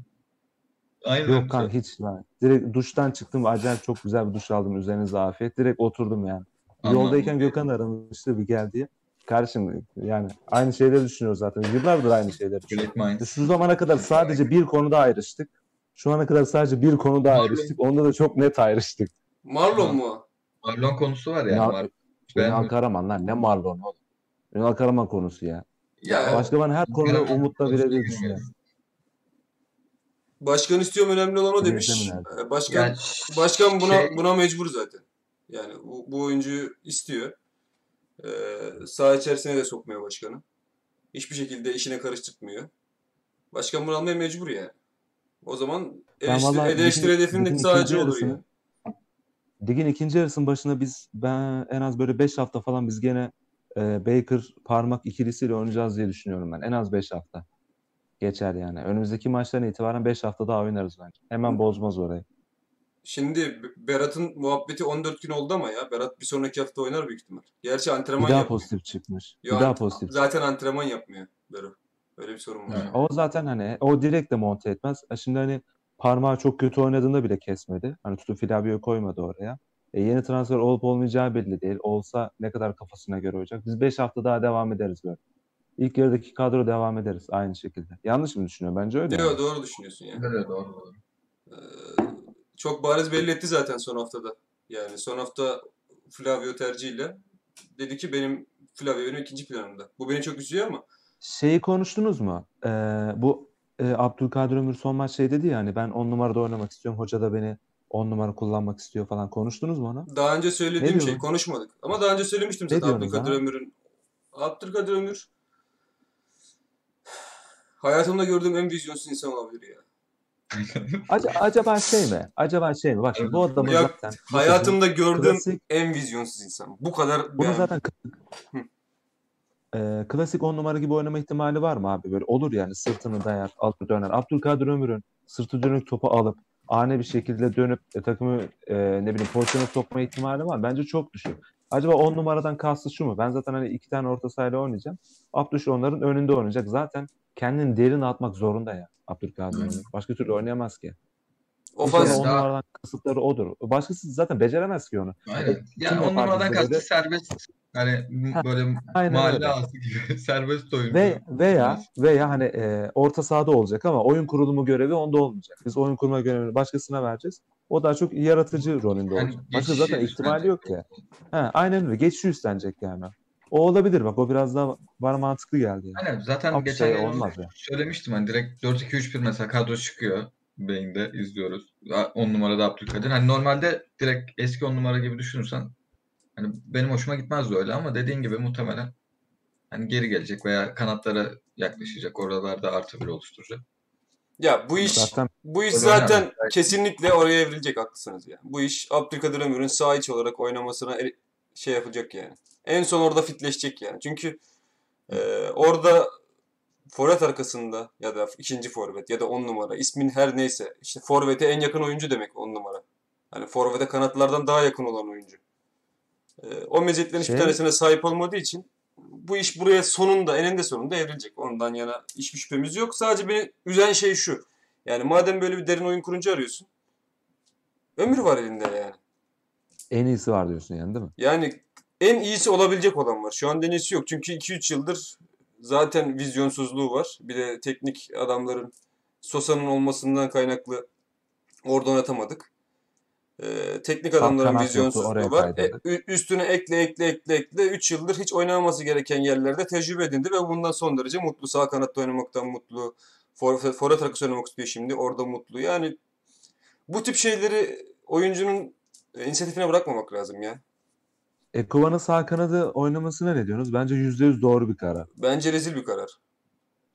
Aynı Yok kanka hiç. lan. Direkt duştan çıktım. Acayip çok güzel bir duş aldım. Üzerinize afiyet. Direkt oturdum yani. Anladım. Yoldayken Gökhan aramıştı bir gel diye. Kardeşim yani aynı şeyleri düşünüyoruz zaten. Yıllardır aynı şeyleri düşünüyoruz. Şu zamana kadar sadece bir konuda ayrıştık. Şu ana kadar sadece bir konuda ayrıştık. Onda da çok net ayrıştık. Marlon mu? Marlon konusu var yani. Ya- Mar- Ben Ben Karaman lan ne Marlon oğlum. Ünal Karaman konusu ya. Ya Başka bana her konuda umutla birebir girmeyelim. düşünüyor. başkan istiyorum önemli olan o demiş. Yönetmen Ee, Başkan Yani başkan buna şey- buna mecbur zaten. Yani bu, bu oyuncuyu istiyor. Ee, saha içerisine de sokmuyor başkanı. Hiçbir şekilde işine karıştırmıyor. Başkan bunu almaya mecbur yani. O zaman Ben eleştiri ligin- hedefinin ligin sadece olur yarısını-. Ligin ikinci yarısının başında biz ben en az böyle 5 hafta falan biz gene e, Baker parmak ikilisiyle oynayacağız diye düşünüyorum ben. En az 5 hafta. Geçer yani. Önümüzdeki maçtan itibaren 5 hafta daha oynarız bence. Hemen bozmaz orayı. Şimdi Berat'ın muhabbeti 14 gün oldu ama ya. Berat bir sonraki hafta oynar büyük ihtimal. Gerçi antrenman Bir daha yapmıyor. pozitif çıkmış. Yo, Bir daha pozitif. Zaten antrenman yapmıyor Berat. Öyle bir sorun var. Evet. O zaten hani o direkt de monte etmez. E Şimdi hani parmağı çok kötü oynadığında bile kesmedi. Hani tutup Flavio'yu koymadı oraya. E yeni transfer olup olmayacağı belli değil. Olsa ne kadar kafasına göre olacak. Biz 5 hafta daha devam ederiz böyle. İlk yarıdaki kadro devam ederiz aynı şekilde. Yanlış mı düşünüyorum? Bence öyle. Yok yani. doğru düşünüyorsun ya. Öyle doğru doğru. Ee, çok bariz belli etti zaten son haftada. Yani son hafta Flavio tercihiyle dedi ki benim Flavio benim ikinci planımda. Bu beni çok üzüyor ama Şeyi konuştunuz mu? Ee, bu e, Abdülkadir Ömür son maç şey dedi ya hani ben 10 numarada oynamak istiyorum. Hoca da beni 10 numara kullanmak istiyor falan. Konuştunuz mu onu? daha önce söylediğim şey konuşmadık. Ama daha önce söylemiştim Ne zaten Abdülkadir? Ömür'ün. Abdülkadir Ömür hayatımda gördüğüm en vizyonsuz insan olabilir ya. Aca- acaba şey mi? Acaba şey mi? Bak şimdi bu adamın Ya, zaten hayatımda gördüğüm klasik en vizyonsuz insan. Bu kadar Bunu yani- zaten Ee, klasik on numara gibi oynama ihtimali var mı abi? Böyle olur yani sırtını dayar, altı döner. Abdülkadir Ömür'ün sırtı dönük topu alıp ani bir şekilde dönüp e, takımı e, ne bileyim pozisyona sokma ihtimali var. Bence çok düşük. Acaba on numaradan kastı şu mu? Ben zaten hani iki tane orta sahayla oynayacağım. Abdüş onların önünde oynayacak. Zaten kendini derin atmak zorunda ya Abdülkadir. Ömür. Başka türlü oynayamaz ki. Ofans, Ofans- on daha- numaradan kasıtları odur. Başkası zaten beceremez ki onu. Aynen. Kim Yani on numaradan bizde kastı böyle? serbest. Hani Ha, böyle aynen mahalle öyle. ağası gibi serbest oyuncu. Ve veya veya hani e, orta sahada olacak ama oyun kurulumu görevi onda olmayacak. Biz oyun kurma görevini başkasına vereceğiz. O daha çok yaratıcı rolünde Yani olacak. Başka zaten ihtimali yok ya. Ha, aynen öyle. Geçişi üstlenecek yani. O olabilir bak. O biraz daha bana mantıklı geldi. Yani. Aynen zaten Ama geçen şey yıl olmaz ya. söylemiştim hani direkt 4-2-3-1 mesela kadro çıkıyor. Beyinde izliyoruz. 10 numarada Abdülkadir. Hani normalde direkt eski 10 numara gibi düşünürsen hani benim hoşuma gitmezdi öyle ama dediğin gibi muhtemelen hani geri gelecek veya kanatlara yaklaşacak. Oralarda artı bir oluşturacak. ya bu iş Zaten Bu iş zaten oynamaz. kesinlikle oraya evrilecek haklısınız yani. Bu iş Abdülkadir Ömür'ün sağ iç olarak oynamasına el- şey yapacak yani. En son orada fitleşecek yani. Çünkü e, orada forvet arkasında ya da ikinci forvet ya da on numara ismin her neyse işte forvete en yakın oyuncu demek on numara. Hani forvete kanatlardan daha yakın olan oyuncu. E, o meziyetlerin hiçbir Şey- tanesine sahip olmadığı için bu iş buraya sonunda eninde sonunda evrilecek. Ondan yana hiçbir şüphemiz yok. Sadece beni üzen şey şu. Yani madem böyle bir derin oyun kurucu arıyorsun. Ömür var elinde yani. en iyisi var diyorsun yani değil mi? Yani en iyisi olabilecek olan var. Şu an en iyisi yok. Çünkü 2-3 yıldır zaten vizyonsuzluğu var. Bir de teknik adamların Sosa'nın olmasından kaynaklı orada oynatamadık. Ee, teknik adamların vizyonsuzluğu var. E, üstüne ekle ekle ekle ekle 3 yıldır hiç oynamaması gereken yerlerde tecrübe edindi ve bundan son derece mutlu. Sağ kanatta oynamaktan mutlu. For- Forvet arkası oynamak istiyor şimdi. Orada mutlu. Yani bu tip şeyleri oyuncunun e, inisiyatifine bırakmamak lazım ya. Ekuban'ın sağ kanadı oynamasına ne diyorsunuz? Bence %100 doğru bir karar. Bence rezil bir karar.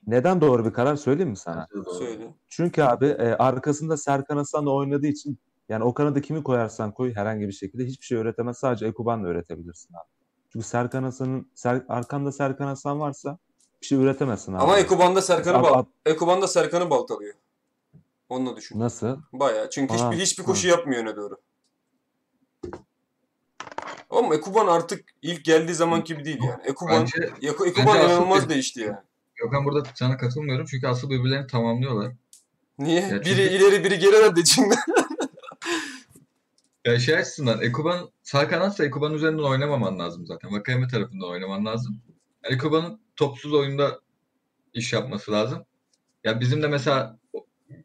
Neden doğru bir karar söyleyeyim mi sana? Söyle. Çünkü abi e, arkasında Serkan Hasan da oynadığı için yani o kanada kimi koyarsan koy herhangi bir şekilde hiçbir şey öğretemez. Sadece Ekuban'la öğretebilirsin abi. Çünkü Serkan Hasan'ın Ser- arkanda Serkan Hasan varsa bir şey üretemezsin abi. Ama Ekuban'da Serkan'ı bal ab- Ekuban'da Serkan'ı baltalıyor. Onunla düşün. Nasıl? Bayağı. Çünkü Aha, hiçbir hiçbir koşu yapmıyor öne doğru. Ama Ekuban artık ilk geldiği zaman gibi değil yani. Ekuban Bence Ekuban bence asıl inanılmaz bir- değişti yani. Gökhan burada sana katılmıyorum çünkü asıl birbirlerini tamamlıyorlar. Niye? Ya çünkü- Biri ileri biri geri herhalde içinde. Ya şey açısından Ekuban sağ kanatsa Ekuban üzerinden oynamaman lazım zaten. Vakayeme tarafından oynaman lazım. Ekuban'ın topsuz oyunda iş yapması lazım. Ya bizim de mesela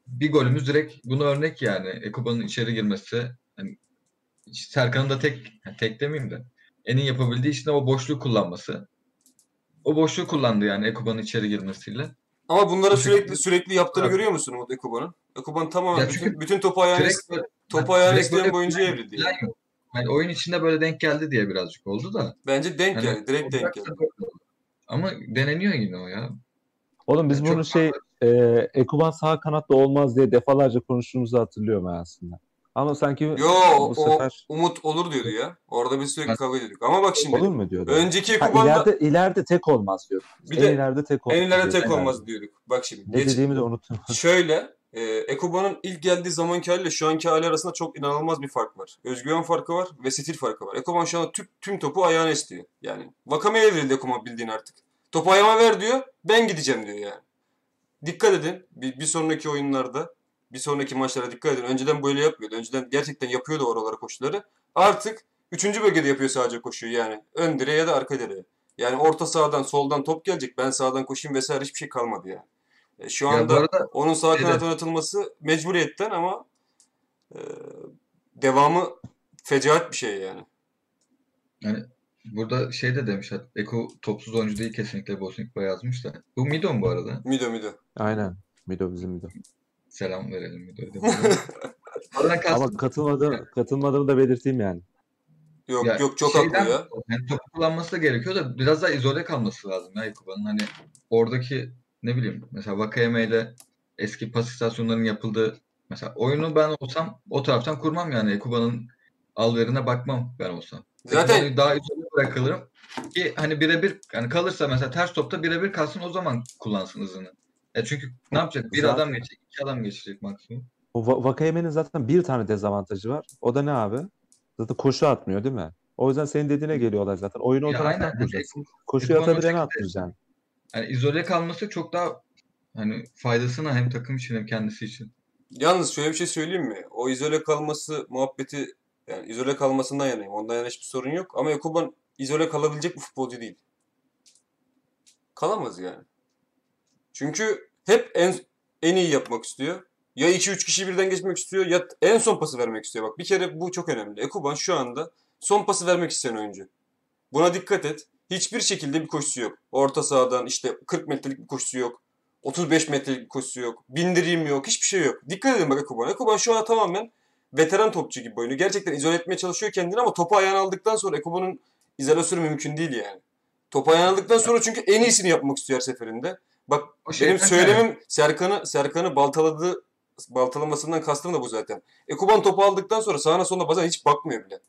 bir golümüz direkt bunu örnek yani. Ekuban'ın içeri girmesi. Hani Serkan'ın da tek, yani tek demeyeyim de en iyi yapabildiği işte o boşluğu kullanması. o boşluğu kullandı yani Ekuban'ın içeri girmesiyle. Ama bunları Bu sürekli şekilde- sürekli yaptığını Evet. görüyor musun Umut Ekuban'ın? Ekuban tamamen Ya bütün, çünkü bütün topu Direkt böyle- topu yani direkt isteyen plan- evrildi. Yani. Yani oyun içinde böyle denk geldi diye birazcık oldu da. Bence denk Hani geldi. Direkt denk geldi. böyle. Ama deneniyor yine o ya. Oğlum biz Yani bunu şey e, Ekuban sağ kanatta olmaz diye defalarca konuştuğumuzu hatırlıyorum aslında. Ama sanki Yo bu o sefer Umut olur diyordu ya. Orada biz sürekli kavga ediyorduk. Ama bak şimdi olur mu diyordu? önceki Ha, Ekuban'da ileride, ileride tek olmaz diyor. Bir en de ileride tek olmaz. en ileride tek olmaz ileride. diyorduk. Bak şimdi. Ne geç- dediğimi de unuttum. Şöyle, e, Ekuban'ın ilk geldiği zamanki haliyle şu anki hali arasında çok inanılmaz bir fark var. Özgüven farkı var ve stil farkı var. Ekuban şu anda tüm, tüm topu ayağına istiyor. Yani Vakame'ye evrildi Ekuban bildiğin artık. Topu ayağıma ver diyor, ben gideceğim diyor yani. Dikkat edin, bir, bir sonraki oyunlarda, bir sonraki maçlara dikkat edin. Önceden böyle yapmıyordu. Önceden gerçekten yapıyordu oralara koşuları. Artık üçüncü bölgede yapıyor sadece koşuyu yani. Ön direğe ya da arka direğe. Yani orta sahadan, soldan top gelecek, ben sağdan koşayım vesaire hiçbir şey kalmadı yani. E, Şu Ya anda arada onun sağ şeyde- kanat oynatılması mecburiyetten ama e, devamı fecaat bir şey yani. yani burada şey de demişler. Eko topsuz oyuncu değil kesinlikle Bosnikba yazmış da. Bu Mido mu bu arada? Mido mido. Aynen. Mido bizim Mido. Selam verelim kastım. Ama katılmadım, katılmadığımı da belirteyim yani. Yok Ya yok çok şeyden- haklı ya. Yani topu kullanması da gerekiyor da biraz daha izole kalması lazım ya Ekuba'nın. Hani oradaki ne bileyim mesela Vakayeme ile eski pas istasyonlarının yapıldığı mesela oyunu ben olsam o taraftan kurmam yani Ekuba'nın al verine bakmam ben olsam. Zaten Ekuba'yı daha izole bırakılırım ki hani birebir hani kalırsa mesela ters topta birebir kalsın o zaman kullansın hızını. Ya çünkü ne yapacak? Bir Zaten- adam geçecek, iki adam geçecek maksimum. O Va- Vakayeme'nin zaten bir tane dezavantajı var. O da ne abi? Zaten koşu atmıyor değil mi? O yüzden senin dediğine geliyorlar zaten. Oyunu o aynen. kuracaksın. Koşuyu atabilene atmayacaksın. Yani izole kalması çok daha hani faydasına hem takım için hem kendisi için. yalnız şöyle bir şey söyleyeyim mi? O izole kalması muhabbeti yani izole kalmasından yanayım. Ondan yana hiçbir sorun yok. Ama Ekuban izole kalabilecek bir futbolcu değil. Kalamaz yani. Çünkü hep en en iyi yapmak istiyor. Ya 2-3 kişi birden geçmek istiyor ya en son pası vermek istiyor. Bak bir kere bu çok önemli. Ekuban şu anda son pası vermek isteyen oyuncu. Buna dikkat et. Hiçbir şekilde bir koşusu yok. Orta sahadan işte 40 metrelik bir koşusu yok. 35 metrelik bir koşusu yok. Bindireyim yok. Hiçbir şey yok. Dikkat edin bak Ekuban. Ekuban şu an tamamen veteran topçu gibi oynuyor. Gerçekten izole etmeye çalışıyor kendini ama topu ayağına aldıktan sonra Ekuban'ın izolasyonu mümkün değil yani. Topu ayağına aldıktan sonra çünkü en iyisini yapmak istiyor her seferinde. Bak O benim söylemim Serkan'ı Serkan'ı baltaladığı baltalamasından kastım da bu zaten. Ekuban topu aldıktan sonra sağına soluna bazen hiç bakmıyor bile.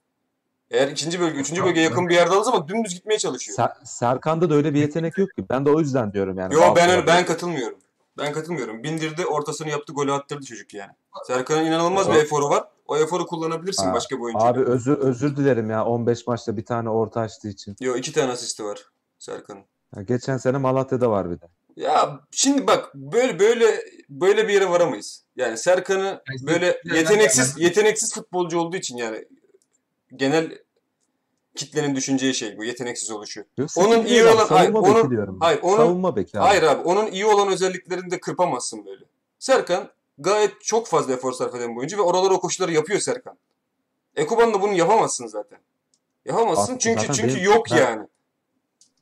Eğer ikinci bölge, üçüncü bölge yakın bir yerde aldığı zaman dümdüz gitmeye çalışıyor. Ser- Serkan'da da öyle bir yetenek yok ki. Ben de o yüzden diyorum yani. Yo Bazı ben öyle, ben katılmıyorum. Ben katılmıyorum. Bindirdi, ortasını yaptı, golü attırdı çocuk yani. Serkan'ın inanılmaz bir eforu var. O eforu kullanabilirsin Ha, başka bir oyuncuyla. Abi özür özür dilerim ya 15 maçta bir tane orta açtığı için. Yo iki tane asisti var Serkan'ın. Ya geçen sene Malatya'da var bir de. Ya şimdi bak böyle böyle böyle bir yere varamayız. Yani Serkan'ı Yani böyle yeteneksiz yeteneksiz futbolcu olduğu için yani genel kitlenin düşüneceği şey bu yeteneksiz oluşu. Onun iyi olan- hayır, savunma onun- diyorum. hayır, onun- savunma beki abi. Hayır abi onun iyi olan özelliklerini de kırpamazsın böyle. Serkan gayet çok fazla efor sarf eden bir oyuncu ve oralara o koşuları yapıyor Serkan. Ekuban'la bunu yapamazsın zaten. Yapamazsın Abi çünkü zaten çünkü benim- yok ben- yani.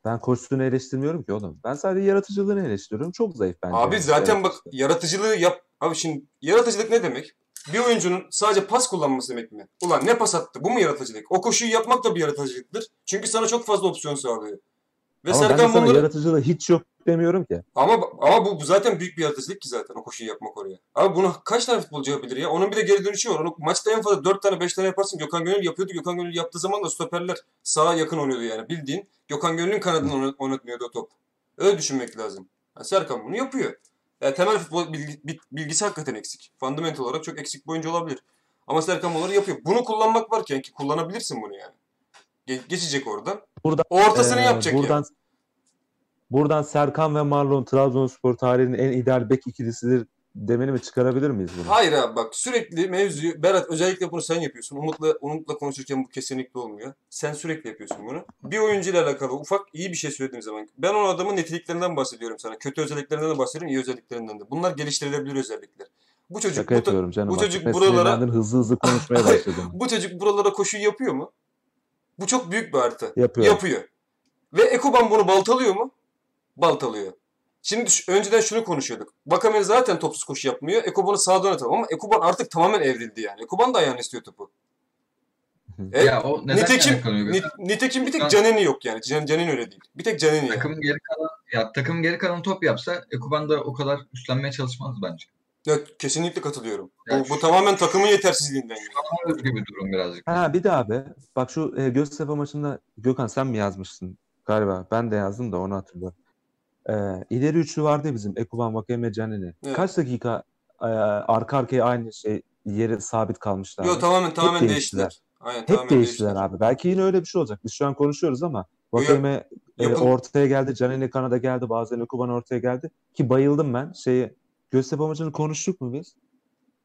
Ben koştuğunu eleştirmiyorum ki oğlum. Ben sadece yaratıcılığını eleştiriyorum. Çok zayıf bence. Abi yani. zaten bak yaratıcılığı yap. Abi şimdi yaratıcılık ne demek? Bir oyuncunun sadece pas kullanması demek mi? Ulan ne pas attı? Bu mu yaratıcılık? O koşuyu yapmak da bir yaratıcılıktır. Çünkü sana çok fazla opsiyon sağlıyor. Ve Ama ben Serkan sana bunları yaratıcılığı hiç yok demiyorum ki. ama ama bu, bu zaten büyük bir yaratıcılık ki zaten o koşuyu yapmak oraya. Abi bunu kaç tane futbolcu yapabilir ya? Onun bir de geri dönüşü var. Onu maçta en fazla 4 tane 5 tane yaparsın. Gökhan Gönül yapıyordu. Gökhan Gönül yaptığı zaman da stoperler sağa yakın oynuyordu yani. Bildiğin Gökhan Gönül'ün kanadını oynat- oynatmıyordu o top. Öyle düşünmek lazım. Yani Serkan bunu yapıyor. Yani temel futbol bilgi- bil- bilgisi hakikaten eksik. Fundamental olarak çok eksik bir oyuncu olabilir. Ama Serkan bunları yapıyor. Bunu kullanmak varken ki kullanabilirsin bunu yani. Ge- geçecek oradan. Burada Ortasını Ee, yapacak buradan yani. Buradan Serkan ve Marlon Trabzonspor tarihinin en ideal bek ikilisidir demeni mi çıkarabilir miyiz bunu? Hayır abi bak sürekli mevzuyu Berat özellikle bunu sen yapıyorsun. Umut'la Umut'la konuşurken bu kesinlikle olmuyor. Sen sürekli yapıyorsun bunu. Bir oyuncuyla alakalı ufak iyi bir şey söylediğim zaman ben o adamın niteliklerinden bahsediyorum sana. Kötü özelliklerinden de bahsediyorum, iyi özelliklerinden de. Bunlar geliştirilebilir özellikler. Bu çocuk Şaka bu, yapıyorum canım. bu artık. çocuk buralara- hızlı hızlı konuşmaya başladın. bu çocuk buralara koşu yapıyor mu? Bu çok büyük bir artı. Yapıyor. Yapıyor. Ve Ekoban bunu baltalıyor mu? Baltalıyor. Şimdi şu- önceden şunu konuşuyorduk. Vakame zaten topsuz koşu yapmıyor. Ekuban'ı sağdan atalım ama Ekuban artık tamamen evrildi yani. Ekuban da ayağını istiyor topu. E, Ya o neden nitekim, kaynaklanıyor? ni- nitekim bir Şu tek an- Caneni yok yani. Can, Caneni öyle değil. Bir tek Caneni yani. Takım geri kalan ya takım geri kalan top yapsa Ekuban da o kadar üstlenmeye çalışmaz bence. Ya, kesinlikle katılıyorum. Ya bu, bu şu- tamamen takımın yetersizliğinden. Yani. Ama özgü bir durum birazcık. Ha bir de abi bak şu e, Göztepe maçında Gökhan sen mi yazmışsın galiba? Ben de yazdım da onu hatırlıyorum. E, ileri üçlü vardı bizim Ekuban, Vakeme, Canini. Evet. Kaç dakika e, arka arkaya aynı şey yeri sabit kalmışlar. Yo tamamen tamamen değiştiler. değiştiler. Aynen Hep tamamen değiştiler abi. Belki yine öyle bir şey olacak. Biz şu an konuşuyoruz ama Yo, Vakeme e, ortaya geldi, Canini kanada geldi, bazen Ekuban ortaya geldi. Ki bayıldım ben. Şeyi Göztepe maçını konuştuk mu biz?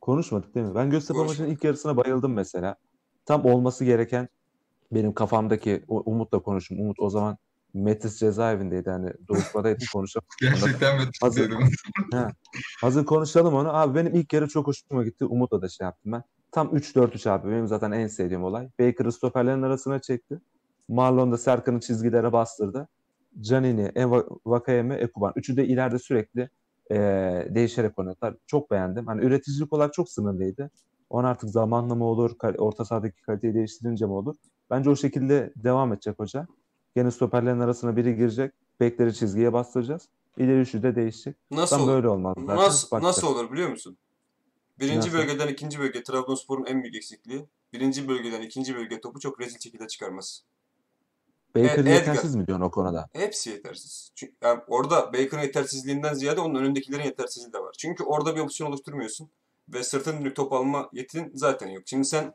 Konuşmadık değil mi? Ben Göztepe Konuşmadık. maçının ilk yarısına bayıldım mesela. Tam olması gereken benim kafamdaki Umut'la konuştum. Umut o zaman Metis cezaevindeydi. Hani duruşmadaydı konuşalım. Gerçekten Hazır. dedim. Hazır konuşalım onu. Abi benim ilk yarı çok hoşuma gitti. Umut'la da şey yaptım ben. Tam 3-4-3 abi. Benim zaten en sevdiğim olay. Baker'ı stoperlerin arasına çekti. Marlon da Serkan'ı çizgilere bastırdı. Canini, Eva, Vakayeme, Ekuban. Üçü de ileride sürekli eee, değişerek oynadılar. Çok beğendim. Hani üreticilik olarak çok sınırlıydı. On artık zamanla mı olur, orta sahadaki kaliteyi değiştirince mi olur? Bence o şekilde devam edecek hoca. Gene stoperlerin arasına biri girecek. Bekleri çizgiye bastıracağız. İleri üçlü de değişecek. Nasıl Tam olur? böyle olmaz zaten. Nasıl, Bakacağız. nasıl olur biliyor musun? Birinci Nasıl? bölgeden ikinci bölge Trabzonspor'un en büyük eksikliği. Birinci bölgeden ikinci bölge topu çok rezil şekilde çıkarmaz. Baker E- Edgar. yetersiz mi diyorsun o konuda? Hepsi yetersiz. Çünkü yani orada Baker'ın yetersizliğinden ziyade onun önündekilerin yetersizliği de var. Çünkü orada bir opsiyon oluşturmuyorsun. Ve sırtın dönük top alma yetin zaten yok. Şimdi sen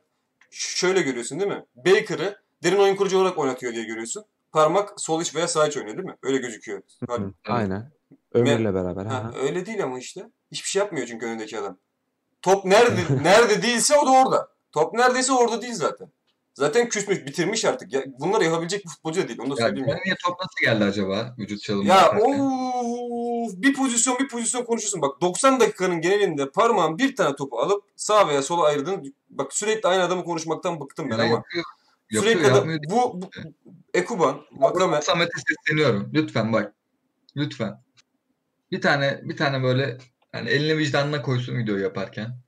şöyle görüyorsun değil mi? Baker'ı derin oyun kurucu olarak oynatıyor diye görüyorsun. Parmak sol iç veya sağ iç oynuyor değil mi? Öyle gözüküyor. Hı, Aynen. Ömer'le beraber. Ha, Ha, öyle değil ama işte. Hiçbir şey yapmıyor çünkü önündeki adam. Top nerede nerede değilse o da orada. Top neredeyse orada değil zaten. Zaten küsmüş, bitirmiş artık. Ya, bunları yapabilecek bir futbolcu da değil. Onu da Ya söyleyeyim. Ya, niye top nasıl geldi acaba vücut çalımı ya of, bir pozisyon bir pozisyon konuşuyorsun. Bak 90 dakikanın genelinde parmağın bir tane topu alıp sağ veya sola ayırdın. Bak sürekli aynı adamı konuşmaktan bıktım ben Ya ama. yapıyor. Yapıyor, Sürekli adam, yapmıyor. bu, bu Ekuban, Vakame Samet'e sesleniyorum. Lütfen bak. Lütfen. Bir tane bir tane böyle yani eline vicdanına koysun video yaparken.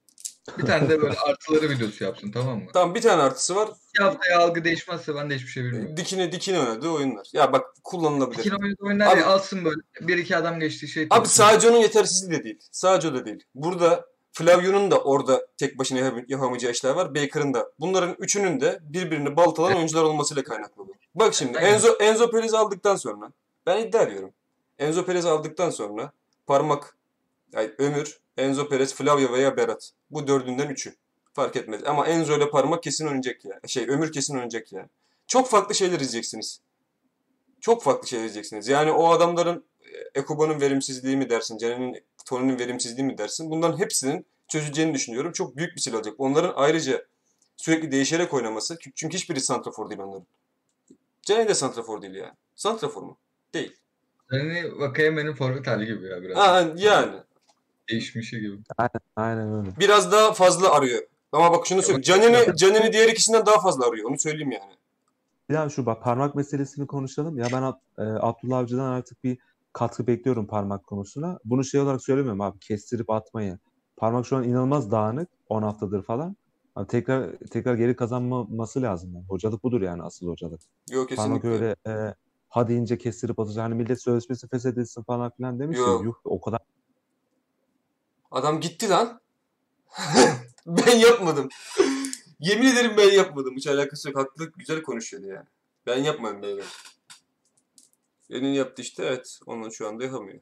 Bir tane de böyle artıları videosu yapsın tamam mı? Tamam bir tane artısı var. Bir haftaya algı değişmezse ben de hiçbir şey bilmiyorum. Dikine dikine oynadığı oyunlar. Ya bak kullanılabilir. İki oyun oynar Abi- ya alsın böyle. Bir iki adam geçti şey. Abi konuşsun. sadece onun yetersizliği de değil. Sadece o da değil. Burada Flavio'nun da orada tek başına yap- yapamayacağı işler var. Baker'ın da. Bunların üçünün de birbirini baltalan oyuncular olmasıyla kaynaklı bu. Bak şimdi Aynen. Enzo, Enzo Perez aldıktan sonra ben iddia ediyorum. Enzo Perez aldıktan sonra parmak, yani Ömür, Enzo Perez, Flavio veya Berat. Bu dördünden üçü. Fark etmez. Ama Enzo ile parmak kesin oynayacak ya. Şey Ömür kesin oynayacak ya. Çok farklı şeyler izleyeceksiniz. Çok farklı şeyler izleyeceksiniz. Yani o adamların e, Ekuba'nın verimsizliği mi dersin, Caner'in, Tony'nin verimsizliği mi dersin? Bunların hepsinin çözeceğini düşünüyorum. Çok büyük bir silah olacak. Onların ayrıca sürekli değişerek oynaması. Çünkü hiçbiri santrafor değil onların. Caner de santrafor değil yani. Santrafor mu? Değil. Yani Vakayeme'nin forvet hali gibi ya biraz. Ha, yani. Değişmişi gibi. aynen öyle. Biraz daha fazla arıyor. Ama bak şunu söyleyeyim. Caner'i, Caner'i diğer ikisinden daha fazla arıyor. Onu söyleyeyim yani. Ya şu bak parmak meselesini konuşalım. Ya ben e, Abdullah Avcı'dan artık bir katkı bekliyorum parmak konusuna. Bunu şey olarak söylemiyorum abi. Kestirip atmayı. Parmak şu an inanılmaz dağınık. 10 haftadır falan. Abi tekrar tekrar geri kazanması lazım. Yani. Hocalık budur yani asıl hocalık. Yok Parmak kesinlikle. öyle e, hadi ince kestirip atacak. Hani millet sözleşmesi feshedilsin falan filan demiş ya. Yuh o kadar Adam gitti lan. ben yapmadım. Yemin ederim ben yapmadım. Hiç alakası yok. Haklı güzel konuşuyordu yani. Ben yapmadım böyle. Senin yaptı işte evet. Onun şu anda yapamıyor.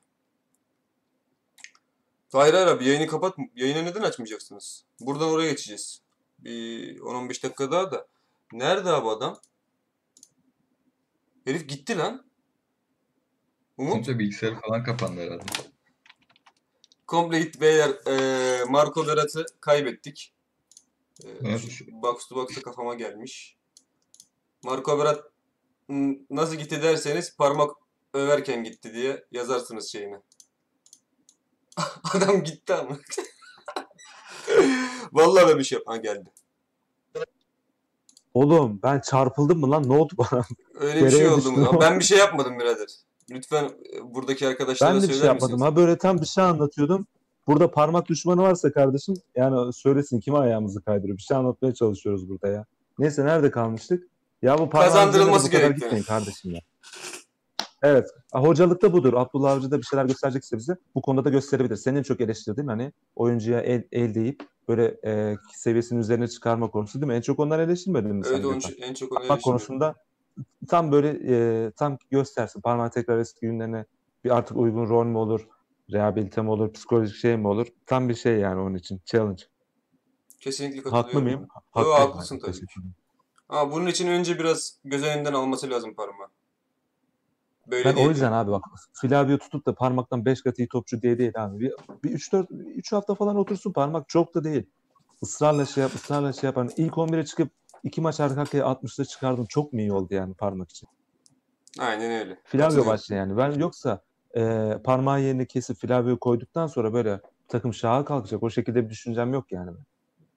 Hayır hayır abi yayını kapat. Yayını neden açmayacaksınız? Buradan oraya geçeceğiz. Bir 10-15 dakika daha da. Nerede abi adam? Herif gitti lan. Umut? Komple bilgisayarı falan kapandı herhalde. Komple gitti beyler. Eee Marco Verrat'ı kaybettik. Eee, Evet. box to box'a kafama gelmiş. Marco Verrat n- nasıl gitti derseniz parmak överken gitti diye yazarsınız şeyini. Adam gitti ama. Vallahi ben bir şey yap- Ha geldi. Oğlum ben çarpıldım mı lan? Ne oldu bana? Öyle bir şey oldu mu? ama? Ben bir şey yapmadım birader. Lütfen e, buradaki arkadaşlara Ben de bir söyler şey yapmadım. misiniz? Ha böyle tam bir şey anlatıyordum. Burada parmak düşmanı varsa kardeşim yani söylesin kime ayağımızı kaydırıyor. Bir şey anlatmaya çalışıyoruz burada ya. Neyse nerede kalmıştık? Ya bu parmağın Kazandırılması üzerine bu kadar gitmeyin kardeşim ya. Evet. Hocalıkta budur. Abdullah Avcı da bir şeyler gösterecekse bize bu konuda da gösterebilir. Senin çok eleştirdiğin hani oyuncuya el, el deyip böyle e, seviyesinin üzerine çıkarma konusu değil mi? En çok onları eleştirmedin mi Evet Gökhan? en çok Parmak eleştiriyorum. konusunda tam böyle e, tam göstersin. Parmağı tekrar eski günlerine bir artık uygun rol mü olur, rehabilite mi olur, psikolojik şey mi olur? Tam bir şey yani onun için. Challenge. Kesinlikle katılıyorum. Haklı mıyım? Yo, Haklıyım. haklısın tabii. Ama bunun için önce biraz göz önünden alması lazım parmağı. Böyle Ben değil o yüzden abi bak Flavio tutup da parmaktan 5 katı iyi topçu diye değil abi. Bir, bir 3-4 3 hafta falan otursun parmak çok da değil. Israrla şey yap, ısrarla şey yap. Hani ilk 11'e çıkıp iki maç arka arkaya 60'da çıkardım. Çok mu iyi oldu yani parmak için? Aynen öyle. Flavio başla yani. Ben yoksa e, parmağı yerine kesip Flavio koyduktan sonra böyle takım şaha kalkacak. O şekilde bir düşüncem yok yani.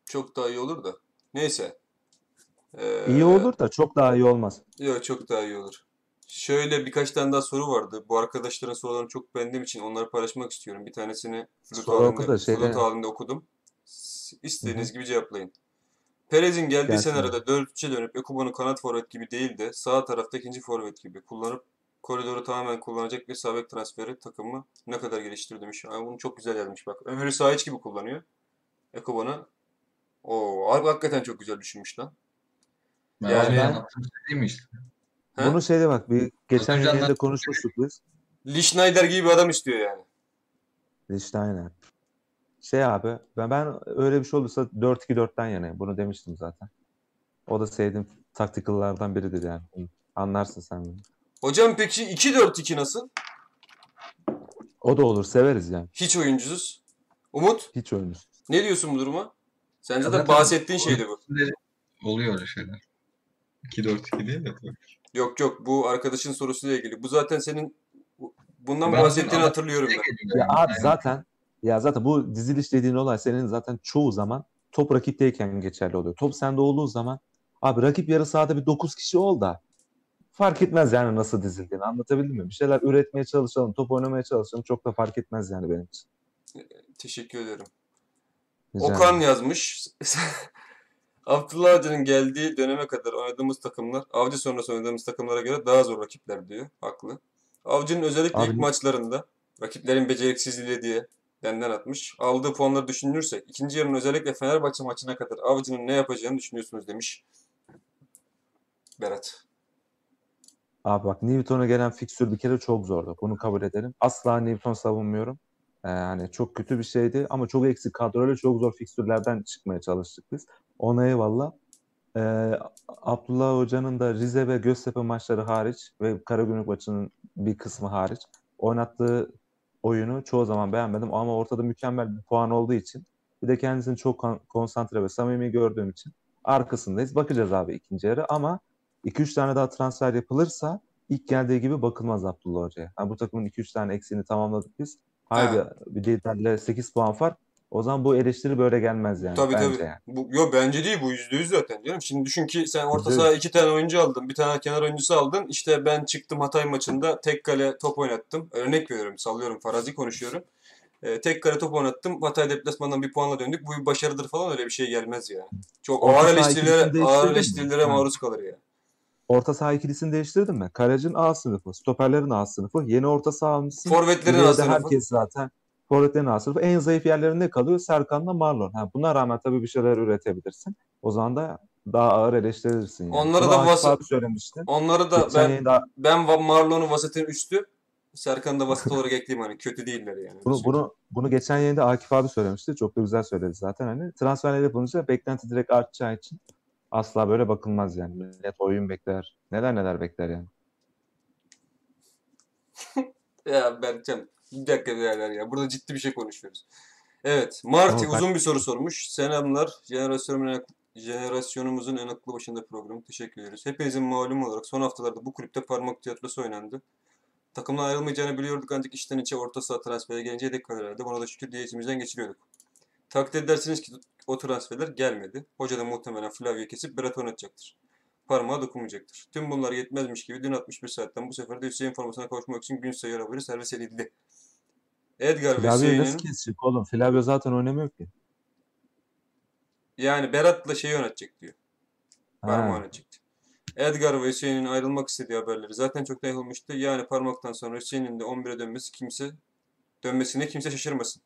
Çok daha iyi olur da. Neyse. Ee, İyi olur da çok daha iyi olmaz. Yok çok daha iyi olur. Şöyle birkaç tane daha soru vardı. Bu arkadaşların sorularını çok beğendiğim için onları paylaşmak istiyorum. Bir tanesini flüt halinde, da şeyde- flüt halinde okudum. İstediğiniz gibi cevaplayın. Perez'in geldiği Gelsin senaryoda 4-3'e dönüp Ekuban'ı kanat forvet gibi değil de sağ tarafta ikinci forvet gibi kullanıp koridoru tamamen kullanacak bir sağ bek transferi takımı ne kadar geliştirdi demiş. Yani bunu çok güzel yazmış bak. Ömür'ü sağ iç gibi kullanıyor. Ekuban'ı o hakikaten çok güzel düşünmüş lan. Ben Yani ben- işte? He? Bunu şeyde bak bir geçen Hocam yayında ben- konuşmuştuk biz. Lee Schneider gibi bir adam istiyor yani. Aynen. Şey abi ben, ben öyle bir şey olursa 4-2-4'ten yanayım. Bunu demiştim zaten. O da sevdiğim taktikallardan biridir yani. Anlarsın sen bunu. Hocam peki 2-4-2 nasıl? O da olur severiz yani. Hiç oyuncusuz. Umut Hiç oyuncusu. ne diyorsun bu duruma? Sence de Zaten bahsettiğin şeydi bu. Oluyor öyle şeyler. 2-4-2 değil de tabii. Yok yok bu arkadaşın sorusuyla ilgili. Bu zaten senin bu- bundan Ben- bahsettiğini hatırlıyorum ben. Ya abi zaten ya zaten bu diziliş dediğin olay senin zaten çoğu zaman top rakipteyken geçerli oluyor. Top sende olduğu zaman abi rakip yarı sahada bir 9 kişi ol da fark etmez yani nasıl dizildiğini anlatabildim mi? Bir şeyler üretmeye çalışalım, top oynamaya çalışalım çok da fark etmez yani benim için. Teşekkür ederim. Rica Okan yazmış. Abdullah Avcı'nın geldiği döneme kadar oynadığımız takımlar Avcı sonrası oynadığımız takımlara göre daha zor rakipler diyor. Haklı. Avcı'nın özellikle Abi- ilk maçlarında rakiplerin beceriksizliği diye benden atmış. Aldığı puanları düşünürsek ikinci yarının özellikle Fenerbahçe maçına kadar Avcı'nın ne yapacağını düşünüyorsunuz demiş. Berat. Abi bak Newton'a gelen fikstür bir kere çok zordu. Bunu kabul edelim. Asla Newton savunmuyorum. Ee, yani çok kötü bir şeydi ama çok eksik kadroyla çok zor fikstürlerden çıkmaya çalıştık biz. Ona eyvallah. Ee, Abdullah Hoca'nın da Rize ve Göztepe maçları hariç ve Karagümrük maçının bir kısmı hariç oynattığı oyunu çoğu zaman beğenmedim ama ortada mükemmel bir puan olduğu için bir de kendisini çok kon- konsantre ve samimi gördüğüm için arkasındayız. Bakacağız abi ikinci yarı ama 2-3 tane daha transfer yapılırsa ilk geldiği gibi bakılmaz Abdullah Hoca'ya. Yani bu takımın 2-3 tane eksiğini tamamladık biz. Haydi bir liderle 8 puan fark. O zaman bu eleştiri böyle gelmez yani Tabii bence tabii. yani. Bu, yo bence değil bu yüzde yüz zaten canım. Şimdi düşün ki sen orta saha iki tane oyuncu aldın. Bir tane kenar oyuncusu aldın. İşte ben çıktım Hatay maçında tek kale top oynattım. Örnek veriyorum sallıyorum farazi konuşuyorum. Ee, tek kale top oynattım. Hatay deplasmandan bir puanla döndük. Bu bir başarıdır falan öyle bir şey gelmez ya. Çok Orta ağır eleştirilere, ağır eleştirilere maruz kalır ya. Orta saha ikilisini değiştirdin mi? Kalecin A sınıfı, stoperlerin A sınıfı. Yeni orta saha almışsın. Forvetlerin A sınıfı. herkes zaten forvetlerin A sınıfı. En zayıf yerlerinde kalıyor Serkan'la Marlon. Ha, buna rağmen tabii bir şeyler üretebilirsin. O zaman da daha ağır eleştirirsin yani. Onları Bunu da vasat- söylemişti. Onları da Geçen ben yayında ben Marlon'un vasatın üstü. Serkan'ı da vasat olarak ekleyeyim hani kötü değiller yani. Bunu, bunu, bunu geçen yayında Akif abi söylemişti. Çok da güzel söyledi zaten. Hani transferler yapılınca beklenti direkt artacağı için asla böyle bakılmaz yani. Millet oyun bekler. Neler neler bekler yani. Ya Berkcan bir dakika birader ya. Burada ciddi bir şey konuşuyoruz. Evet. Marty Tamam, uzun bir soru sormuş. Selamlar. Jenerasyonun en ak- jenerasyonumuzun en aklı başında programı. Teşekkür ederiz. Hepinizin malumu olarak son haftalarda bu kulüpte parmak tiyatrosu oynandı. Takımdan ayrılmayacağını biliyorduk ancak içten içe orta saha transferi gelince yedek kalırlardı. Buna da şükür diye içimizden geçiriyorduk. Takdir edersiniz ki o transferler gelmedi. Hoca da muhtemelen Flavio'yu kesip Berat oynatacaktır. Parmağa dokunmayacaktır. Tüm bunlar yetmezmiş gibi dün 61 saatten bu sefer de Hüseyin formasına kavuşmak için gün sayı haberi servis edildi. Edgar ve Flavio'yu Hüseyin'in nasıl kesecek oğlum? Flavio zaten oynamıyor ki. yani Berat'la şeyi yönetecek diyor. Parmağı Ha. yönetecekti. Edgar ve Hüseyin'in ayrılmak istediği haberleri zaten çok yayılmıştı. Yani parmaktan sonra Hüseyin'in de 11'e dönmesi kimse dönmesine kimse şaşırmasın.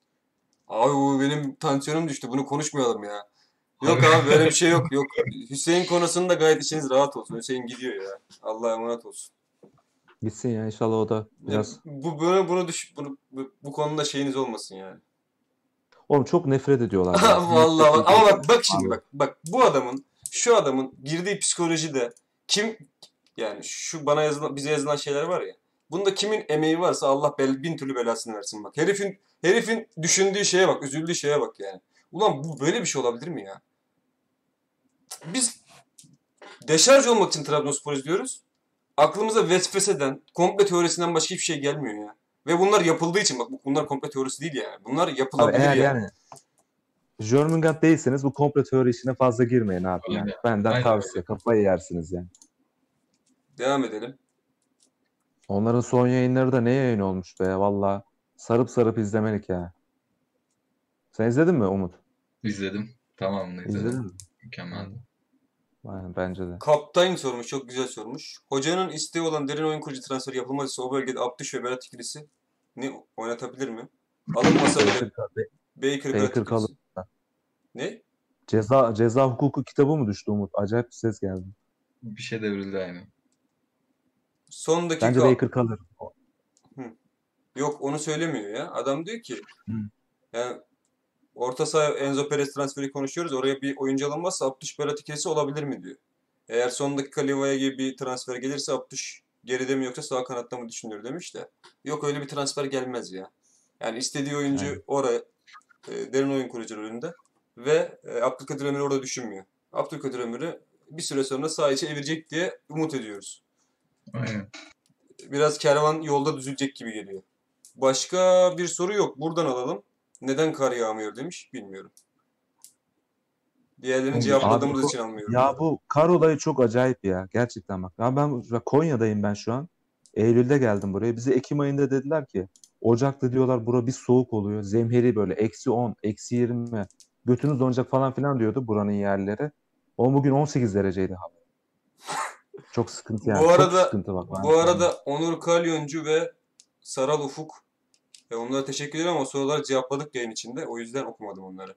Abi bu benim tansiyonum düştü. Bunu konuşmayalım ya. Yok Abi. böyle bir şey yok. Yok. Hüseyin konusunda gayet içiniz rahat olsun. Hüseyin gidiyor ya. Allah'a emanet olsun. Gitsin ya inşallah o da biraz. Bu bunu bunu düş bunu bu, bu konuda şeyiniz olmasın yani. Oğlum çok nefret ediyorlar. ya. Vallahi bak, Nefret ama bak bak şimdi bak bak bu adamın şu adamın girdiği psikolojide kim yani şu bana yazılan bize yazılan şeyler var ya. Bunda kimin emeği varsa Allah bel, bin türlü belasını versin bak. Herifin herifin düşündüğü şeye bak, üzüldüğü şeye bak yani. Ulan bu böyle bir şey olabilir mi ya? Biz deşarj olmak için Trabzonspor izliyoruz. Aklımıza vesveseden, komple teorisinden başka hiçbir şey gelmiyor ya. Ve bunlar yapıldığı için bak bunlar komple teorisi değil yani. Bunlar Abi yapılabilir eğer yani. yani Jörmungand değilseniz bu komplo teori işine fazla girmeyin abi yani. Aynen. Benden Aynen tavsiye. Kafayı yersiniz yani. Devam edelim. Onların son yayınları da ne yayın olmuş be valla. Sarıp sarıp izlemelik ya. Sen izledin mi Umut? İzledim. Tamamını izledim. İzledin mi? Mükemmeldi. Aynen, bence de. Kaptan sormuş, çok güzel sormuş. Hocanın isteği olan derin oyun kurucu transferi yapılmazsa o bölgede Abdüş ve Berat ikilisi ne oynatabilir mi? Alınmasa bile Baker, Baker, kalır. Ne? Ceza ceza hukuku kitabı mı düştü Umut? Acayip bir ses geldi. Bir şey devrildi aynı. Son dakika Bence Baker kalır. yok onu söylemiyor ya. Adam diyor ki Hı. yani orta saha Enzo Perez transferi konuşuyoruz. Oraya bir oyuncu alınmazsa Abdüş Berat ikilisi olabilir mi diyor. Eğer son dakika Livaya gibi bir transfer gelirse Abdüş geride mi yoksa sağ kanatta mı düşünüyor demiş de. Yok öyle bir transfer gelmez ya. Yani istediği oyuncu Aynen. oraya e, derin oyun kurucu rolünde ve e, Abdülkadir Ömür orada düşünmüyor. Abdülkadir Ömür'ü bir süre sonra sağ içe evirecek diye umut ediyoruz. Aynen. Biraz kervan yolda düzülecek gibi geliyor. Başka bir soru yok. Buradan alalım. Neden kar yağmıyor demiş. Bilmiyorum. Diğerlerini cevapladığımız için anlıyorum. Ya bu kar olayı çok acayip ya. Gerçekten bak. Ya ben Konya'dayım ben şu an. Eylül'de geldim buraya. Bize Ekim ayında dediler ki Ocak'ta diyorlar bura bir soğuk oluyor. Zemheri böyle eksi 10, eksi 20. Götünüz donacak falan filan diyordu buranın yerleri. O bugün 18 dereceydi hava. Çok sıkıntı yani. Bu Çok arada- sıkıntı bak. Bu arada Onur Kalyoncu ve Saral Ufuk e, onlara teşekkür ederim ama soruları cevapladık yayın içinde. O yüzden okumadım onları.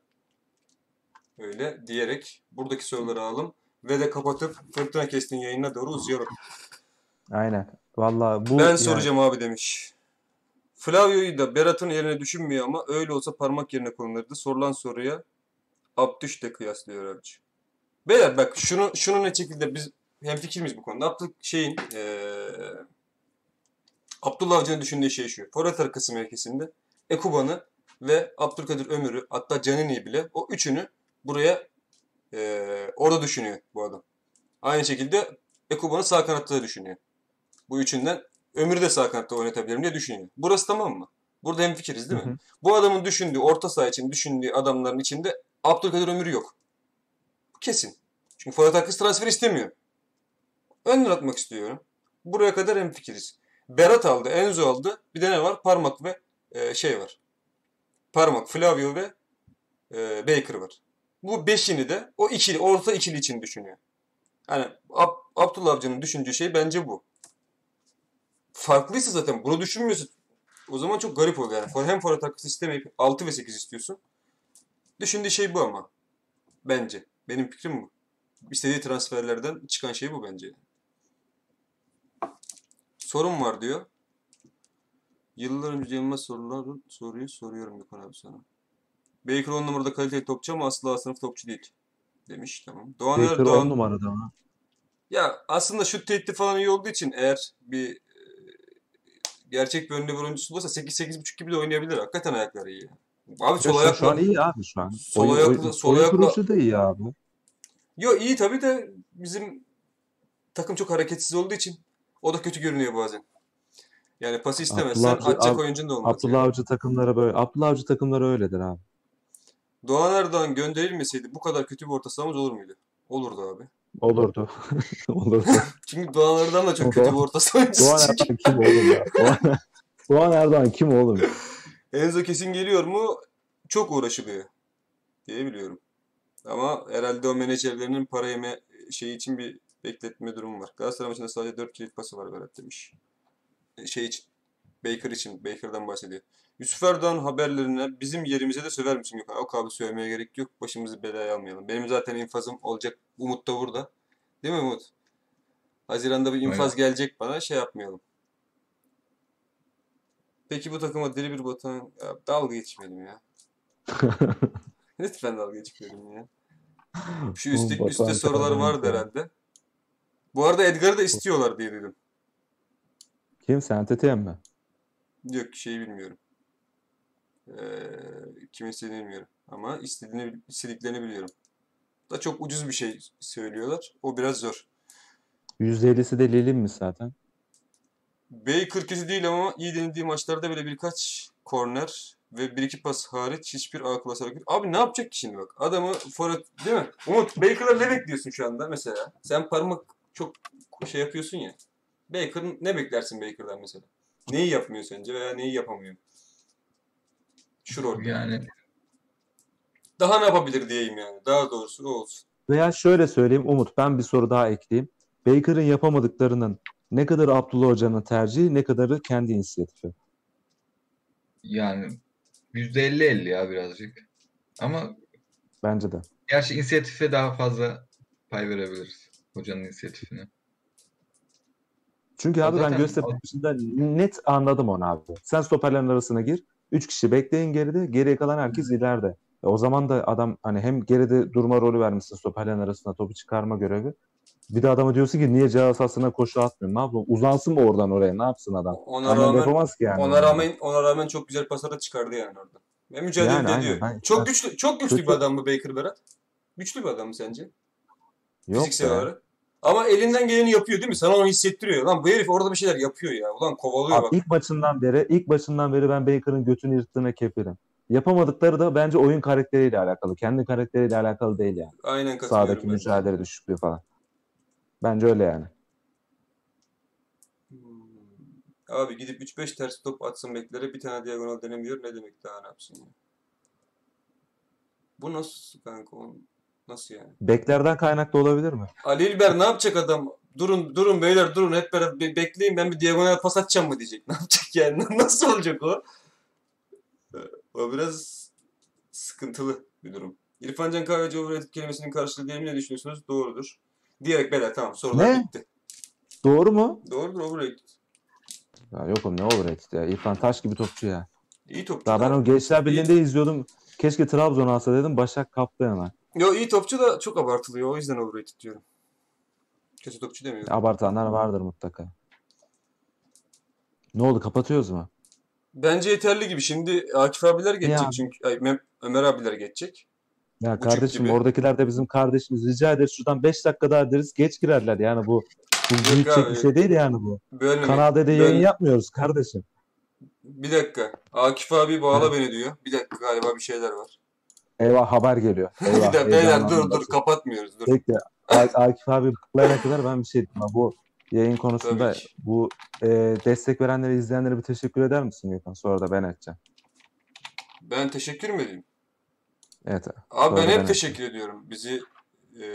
Öyle diyerek buradaki soruları alalım ve de kapatıp Fırtına Kestin yayınına doğru uzayalım. Aynen. Vallahi bu Ben yani- soracağım abi demiş. Flavio'yu da Berat'ın yerine düşünmüyor ama öyle olsa parmak yerine konulurdu. Sorulan soruya Abdüş de kıyaslıyor abici. Beyler bak şunu şunu ne şekilde biz hemfikir miyiz bu konuda? Abdül şeyin eee Abdullah Avcı'nın düşündüğü şey şu. Forvet arkası mevkisinde Ekuban'ı ve Abdülkadir Ömür'ü hatta Canini'yi bile o üçünü buraya eee, orada düşünüyor bu adam. Aynı şekilde Ekuban'ı sağ kanatta da düşünüyor. Bu üçünden Ömür'ü de sağ kanatta oynatabilirim diye düşünüyor. Burası tamam mı? Burada hemfikiriz değil mi? Hı hı. Bu adamın düşündüğü, orta saha için düşündüğü adamların içinde Abdülkadir Ömür yok. Kesin. Çünkü forvet arkası transfer istemiyor. Önden atmak istiyorum. Buraya kadar hemfikiriz. Berat aldı, Enzo aldı. Bir de ne var? Parmak ve e, şey var. Parmak, Flavio ve e, Baker var. Bu beşini de o ikili, orta ikili için düşünüyor. Yani Ab- Abdullah Avcı'nın düşündüğü şey bence bu. Farklıysa zaten bunu düşünmüyorsun. O zaman çok garip oluyor yani. Hem forvet arkası istemeyip 6 ve 8 istiyorsun. Düşündüğü şey bu ama. Bence. Benim fikrim bu. İstediği transferlerden çıkan şey bu bence. Sorun var diyor. Yıllar önce Yılmaz sorulan soruyu soruyorum Gökhan abi sana. Baker 10 numarada kaliteli topçu ama asla sınıf topçu değil. Demiş tamam. Doğan Baker Erdoğan. 10 numarada mı? Ya aslında şut tehdidi falan iyi olduğu için eğer bir e, gerçek bir önde bir oyuncusu olursa 8-8.5 gibi de oynayabilir. Hakikaten ayakları iyi. Abi sol Ya şu, an ayakla... iyi abi şu an. Sol ayakla- sol ayakla- da iyi abi. Yo iyi tabii de bizim takım çok hareketsiz olduğu için o da kötü görünüyor bazen. Yani pası istemezsen Abdullah atacak Ab- oyuncun da olmaz. Abdullah Avcı takımları böyle. Abdullah Avcı takımları öyledir abi. Doğan Erdoğan gönderilmeseydi bu kadar kötü bir orta sahamız olur muydu? Olurdu abi. Olurdu. Olurdu. Çünkü Doğan Erdoğan da çok kötü bir orta savunucusu. Doğan Erdoğan kim oğlum ya? Doğan, Doğan Erdoğan kim oğlum? Enzo kesin geliyor mu? Çok uğraşılıyor diye biliyorum. Ama herhalde o menajerlerinin para yeme şeyi için bir bekletme durumu var. Galatasaray maçında sadece 4 kilit pası var Berat demiş. E, Şey için, Baker için, Baker'dan bahsediyor. Yusuf Erdoğan haberlerine bizim yerimize de söver misin Gökhan? Yok abi söylemeye gerek yok. Başımızı belaya almayalım. Benim zaten infazım olacak. Umut da burada. Değil mi Umut? Haziran'da bir infaz gelecek bana. Şey yapmayalım. Peki bu takıma deli bir batan... Ya, dalga geçmeyelim ya. Lütfen dalga geçmeyelim ya. Şu üstte, üstte sorular vardı herhalde. Bu arada Edgar'ı da istiyorlar diye duydum. Kim? Sentetien mi? Yok şeyi bilmiyorum. Ee, kimin istediğini bilmiyorum. Ama istediğini, istediklerini biliyorum. Da çok ucuz bir şey söylüyorlar. O biraz zor. %50'si de Lil'in mi zaten? Baker kötü değil ama iyi denildiği maçlarda böyle birkaç korner ve bir iki pas hariç hiçbir A klas hareket. Abi ne yapacak ki şimdi bak? Adamı forvet değil mi? Umut Baker'dan ne bekliyorsun şu anda mesela? Sen parmak çok şey yapıyorsun ya. Baker ne beklersin Baker'dan mesela? Neyi yapmıyor sence veya neyi yapamıyor? Şu rol. Yani Daha ne yapabilir diyeyim yani. Daha doğrusu o olsun. Veya şöyle söyleyeyim Umut ben bir soru daha ekleyeyim. Baker'ın yapamadıklarının ne kadar Abdullah Hoca'nın tercihi ne kadarı kendi inisiyatifi. yani %50-50 ya birazcık. Ama Bence de. gerçi inisiyatife daha fazla pay verebiliriz. Hocanın inisiyatifine. Çünkü abi ben Göztepe maçında net anladım onu abi. Sen stoperlerin arasına gir. Üç kişi bekleyin geride. Geriye kalan herkes ileride. E o zaman da adam hani hem geride durma rolü vermişsin stoperlerin arasına topu çıkarma görevi. Bir de adama diyorsun ki niye ceza sahasına koşu atmıyor? Ne yapalım? Uzansın mı oradan oraya? Ne yapsın adam? Ona Hemen rağmen yapamaz ki yani. ona rağmen ona rağmen çok güzel pasları çıkardı yani orada. Ve mücadele Yani de aynen. ediyor. Ben- çok güçlü çok güçlü bir Kötü- adam bu Baker Berat. Güçlü bir adam mı sence? Yok Fiziksel be. olarak. Ama elinden geleni yapıyor değil mi? Sana onu hissettiriyor. Lan bu herif orada bir şeyler yapıyor ya. Ulan kovalıyor Abi bak. ilk maçından beri ilk başından beri ben Baker'ın götünü yırttığına kefilim. Yapamadıkları da bence oyun karakteriyle alakalı. Kendi karakteriyle alakalı değil yani. Aynen katılıyorum Sahadaki ben. mücadele düşüklüğü falan. Bence öyle yani. Hmm. Abi gidip 3-5 ters top atsın beklere bir tane diagonal denemiyor. Ne demek daha ne yapsın ya? Bu nasıl kanka? Oğlum? Nasıl yani? Beklerden kaynaklı olabilir mi? Ali İlber ne yapacak adam? Durun durun beyler durun hep beraber be- bekleyin ben bir diagonal pas atacağım mı diyecek. Ne yapacak yani? Nasıl olacak o? O biraz sıkıntılı bir durum. İrfan Can Kahveci overrated kelimesinin karşılığı mi ne düşünüyorsunuz? Doğrudur. Diyerek beyler tamam sorular Ne? bitti. Doğru mu? Doğrudur overrated. Ya yok oğlum ne overrated ya. İrfan Taş gibi topçu ya. İyi topçu Daha ben o Gençler Birliği'nde izliyordum. Keşke Trabzon alsa dedim. Başak kaptı hemen. Yo iyi topçu da çok abartılıyor. O yüzden overrated diyorum. Kötü topçu demiyorum. Abartanlar vardır mutlaka. Ne oldu kapatıyoruz mu? Bence yeterli gibi. Şimdi Akif abiler geçecek Ya. çünkü. Ay, Mem- Ömer abiler geçecek. Ya Buçuk kardeşim gibi. oradakiler de bizim kardeşimiz. Rica ederiz şuradan 5 dakika daha deriz. Geç girerler yani bu. Bu abi. bir şey değil yani bu. Bölmeme. Kanal D'de yayın yapmıyoruz kardeşim. Bir dakika. Akif abi bağla beni diyor. Bir dakika galiba bir şeyler var. Eyvah haber geliyor. Eyvah, bir dakika beyler dur dur kapatmıyoruz dur. A- Akif abi bağlayana kadar ben bir şey ama Bu yayın konusunda bu e, destek verenlere, izleyenlere bir teşekkür eder misin Gökhan? Sonra da ben edeceğim. Ben teşekkür mü edeyim? Evet. Abi ben Doğru, hep ben teşekkür ediyorum. Bizi eee,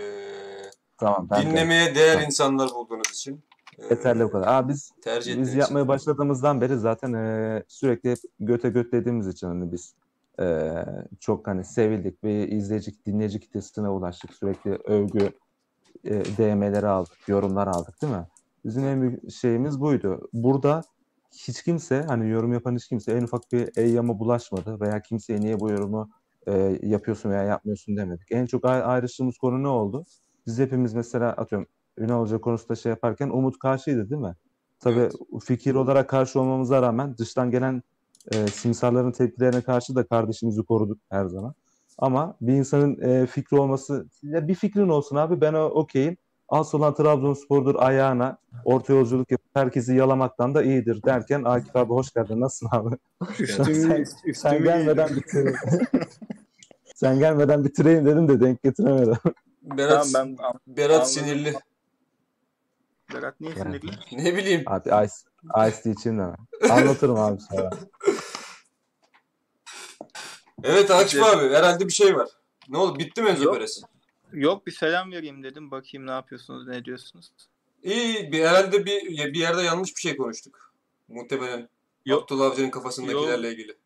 Tamam. Ben de. dinlemeye değer Tamam. insanlar bulduğunuz için. Eee, Yeterli bu kadar. Aa, biz Tercih biz yapmaya için. başladığımızdan beri zaten e, sürekli hep göte göt dediğimiz için hani biz e, çok hani sevildik ve izleyici, dinleyici kitlesine ulaştık. Sürekli övgü e, DM'leri aldık, yorumlar aldık değil mi? Bizim en büyük şeyimiz buydu. Burada hiç kimse hani yorum yapan hiç kimse en ufak bir eyyama bulaşmadı veya kimseye niye bu yorumu e, yapıyorsun veya yapmıyorsun demedik. En çok ay- ayrıştığımız konu ne oldu? Biz hepimiz mesela atıyorum Ünal Hoca konusunda şey yaparken Umut karşıydı değil mi? Tabii Evet. fikir olarak karşı olmamıza rağmen dıştan gelen e, simsarların tepkilerine karşı da kardeşimizi koruduk her zaman. Ama bir insanın e, fikri olması, ya bir fikrin olsun abi ben o okeyim. Az olan Trabzonspor'dur ayağına orta yolculuk yapıp herkesi yalamaktan da iyidir derken Akif abi hoş geldin. Nasılsın abi? sen, sen gelmeden bitireyim. sen gelmeden bitireyim dedim de denk getiremedim. Berat, Tamam ben Berat sinirli. Berat niye Yani. sinirli? Ne bileyim. Abi Ice, Ice de mi? Anlatırım abi sonra. Evet Akif abi herhalde bir şey var. Ne oldu? Bitti mi Enzo Yok. Perez? Yok bir selam vereyim dedim. Bakayım ne yapıyorsunuz, ne diyorsunuz? İyi bir, herhalde bir, bir yerde yanlış bir şey konuştuk. Muhtemelen Yok. Abdullah Avcı'nın kafasındakilerle Yok. ilgili.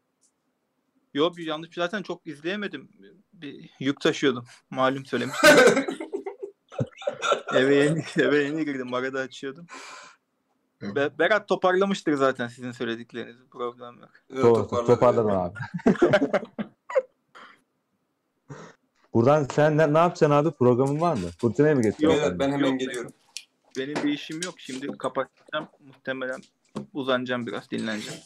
Yok bir yanlış zaten çok izleyemedim. Bir yük taşıyordum. Malum söylemiştim. eve yeni, eve yeni girdim. Arada açıyordum. Be- Berat toparlamıştır zaten sizin söylediklerinizi. Problem yok. Evet, Doğru, toparladı. toparladım abi. Buradan sen ne, ne yapacaksın abi? Programın var mı? Fırtınaya mı geçiyorsun? Evet, ben hemen Yok. geliyorum. Benim bir işim yok. Şimdi kapatacağım. Muhtemelen uzanacağım biraz. Dinleneceğim.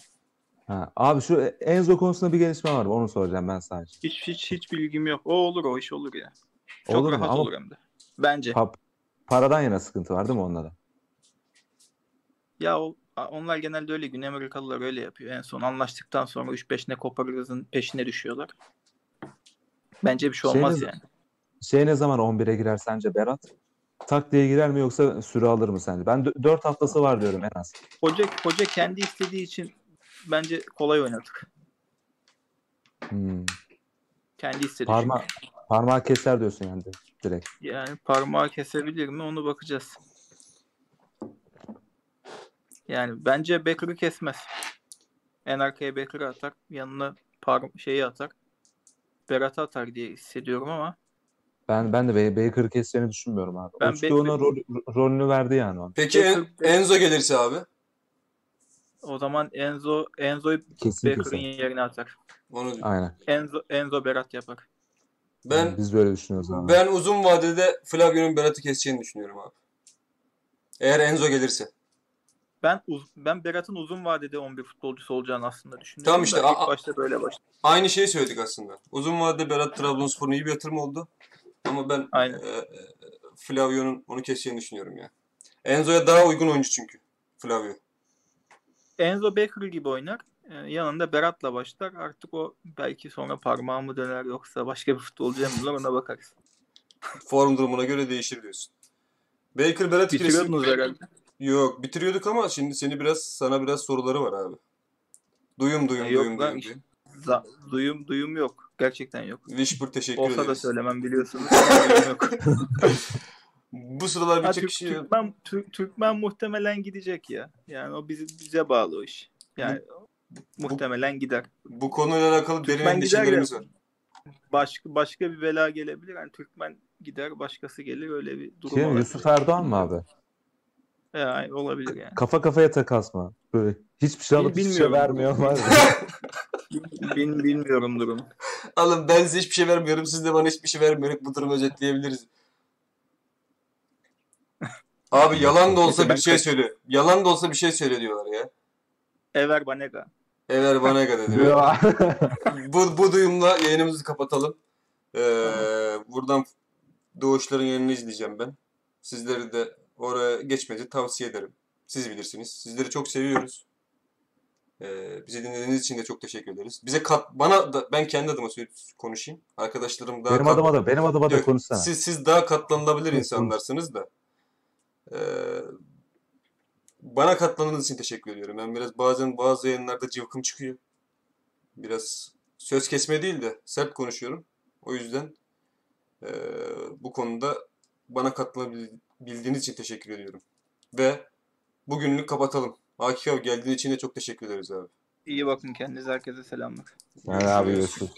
Ha, abi şu Enzo konusunda bir gelişme var mı? Onu soracağım ben sadece. Hiç hiç hiç bilgim yok. O olur o iş olur ya. Çok Olur mu? rahat Ama olur hem de. Bence. pa- paradan yana sıkıntı var değil mi onda da? Ya o, onlar genelde öyle. Güney Amerikalılar öyle yapıyor. En son anlaştıktan sonra 3-5 ne koparırızın peşine düşüyorlar. Bence bir şey Şey olmaz ne- yani. Şey ne zaman 11'e girer sence Berat? Tak diye girer mi yoksa süre alır mı sence? Ben 4 haftası var diyorum en az. Hoca, hoca kendi istediği için bence kolay oynadık. Hmm. Kendi istediği Parma parmağı keser diyorsun yani direkt. Yani parmağı kesebilir mi onu bakacağız. Yani bence Becker'ı kesmez. En arkaya Becker'ı atar. Yanına par şeyi atar. Berat'ı atar diye hissediyorum ama Ben ben de Baker'ı keseceğini düşünmüyorum abi. Ben Baker- ona rol, rolünü verdi yani o. Peki En- Baker- Enzo gelirse abi? o zaman Enzo Enzo'yu kesin. yerine atar. Onu Aynen. Enzo Enzo Berat yapar. ben Biz böyle düşünüyoruz abi. ben uzun vadede Flavio'nun Berat'ı keseceğini düşünüyorum abi. Eğer Enzo gelirse. Ben uz- ben Berat'ın uzun vadede 11 futbolcusu olacağını aslında düşünüyorum. Tamam işte, ilk başta böyle başladı. Aynı şeyi söyledik aslında. Uzun vadede Berat Trabzonspor'un iyi bir yatırım oldu. Ama ben Aynen. e, e, Flavio'nun onu keseceğini düşünüyorum ya. Enzo'ya daha uygun oyuncu çünkü Flavio. Enzo Becker gibi oynar. Ee, yanında Berat'la başlar. Artık o belki sonra parmağı mı döner yoksa başka bir futbolcuya mı döner ona bakarız. Form durumuna göre değişir diyorsun. Baker Berat ikilisi- herhalde. Yok bitiriyorduk ama şimdi seni biraz sana biraz soruları var abi. Duyum duyum E, yok duyum lan duyum. işte. duyum. Za- duyum duyum yok. Gerçekten yok. Wishper teşekkür Olsa da ederiz. söylemem biliyorsunuz. Duyum yok. Bu sıralar Ha, birçok Türk- kişi Türkmen, Türk- Türkmen muhtemelen gidecek ya. Yani o bizi, bize bağlı o iş. Yani muhtemelen gider. bu konuyla alakalı derin Türkmen gider endişelerimiz ya. var. Başka başka bir bela gelebilir. Yani Türkmen gider, başkası gelir öyle bir durum Şey mi, olabilir. Yusuf Erdoğan mı abi? Yani olabilir yani. Kafa kafaya takas mı? Böyle hiçbir şey alıp hiçbir şey vermiyor var. Bin, bilmiyorum durumu. Alın ben size hiçbir şey vermiyorum. Siz de bana hiçbir şey vermiyorsunuz. Bu durumu özetleyebiliriz. Abi yalan da olsa bir şey söyle. Yalan da olsa bir şey söyle diyorlar ya. Ever Banega. Ever bana kadar diyor. bu, bu duyumla yayınımızı kapatalım. Ee, buradan Doğuşların yayınını izleyeceğim ben. Sizleri de oraya geçmenizi tavsiye ederim. Siz bilirsiniz. Sizleri çok seviyoruz. Ee, bizi dinlediğiniz için de çok teşekkür ederiz. Bize kat bana da ben kendi adıma konuşayım. Arkadaşlarım daha benim kat- adıma da benim adıma da konuşsana. Siz siz daha katlanılabilir insanlarsınız da. Ee, bana katlandığınız için teşekkür ediyorum. Ben biraz bazen bazı yayınlarda cıvkım çıkıyor. Biraz söz kesme değil de sert konuşuyorum. O yüzden ee, bu konuda bana katılabildiğiniz için teşekkür ediyorum. Ve bugünlük kapatalım. Akif abi geldiğin için de çok teşekkür ederiz abi. İyi bakın kendinize. Herkese selamlar. Yani abi görüşürüz.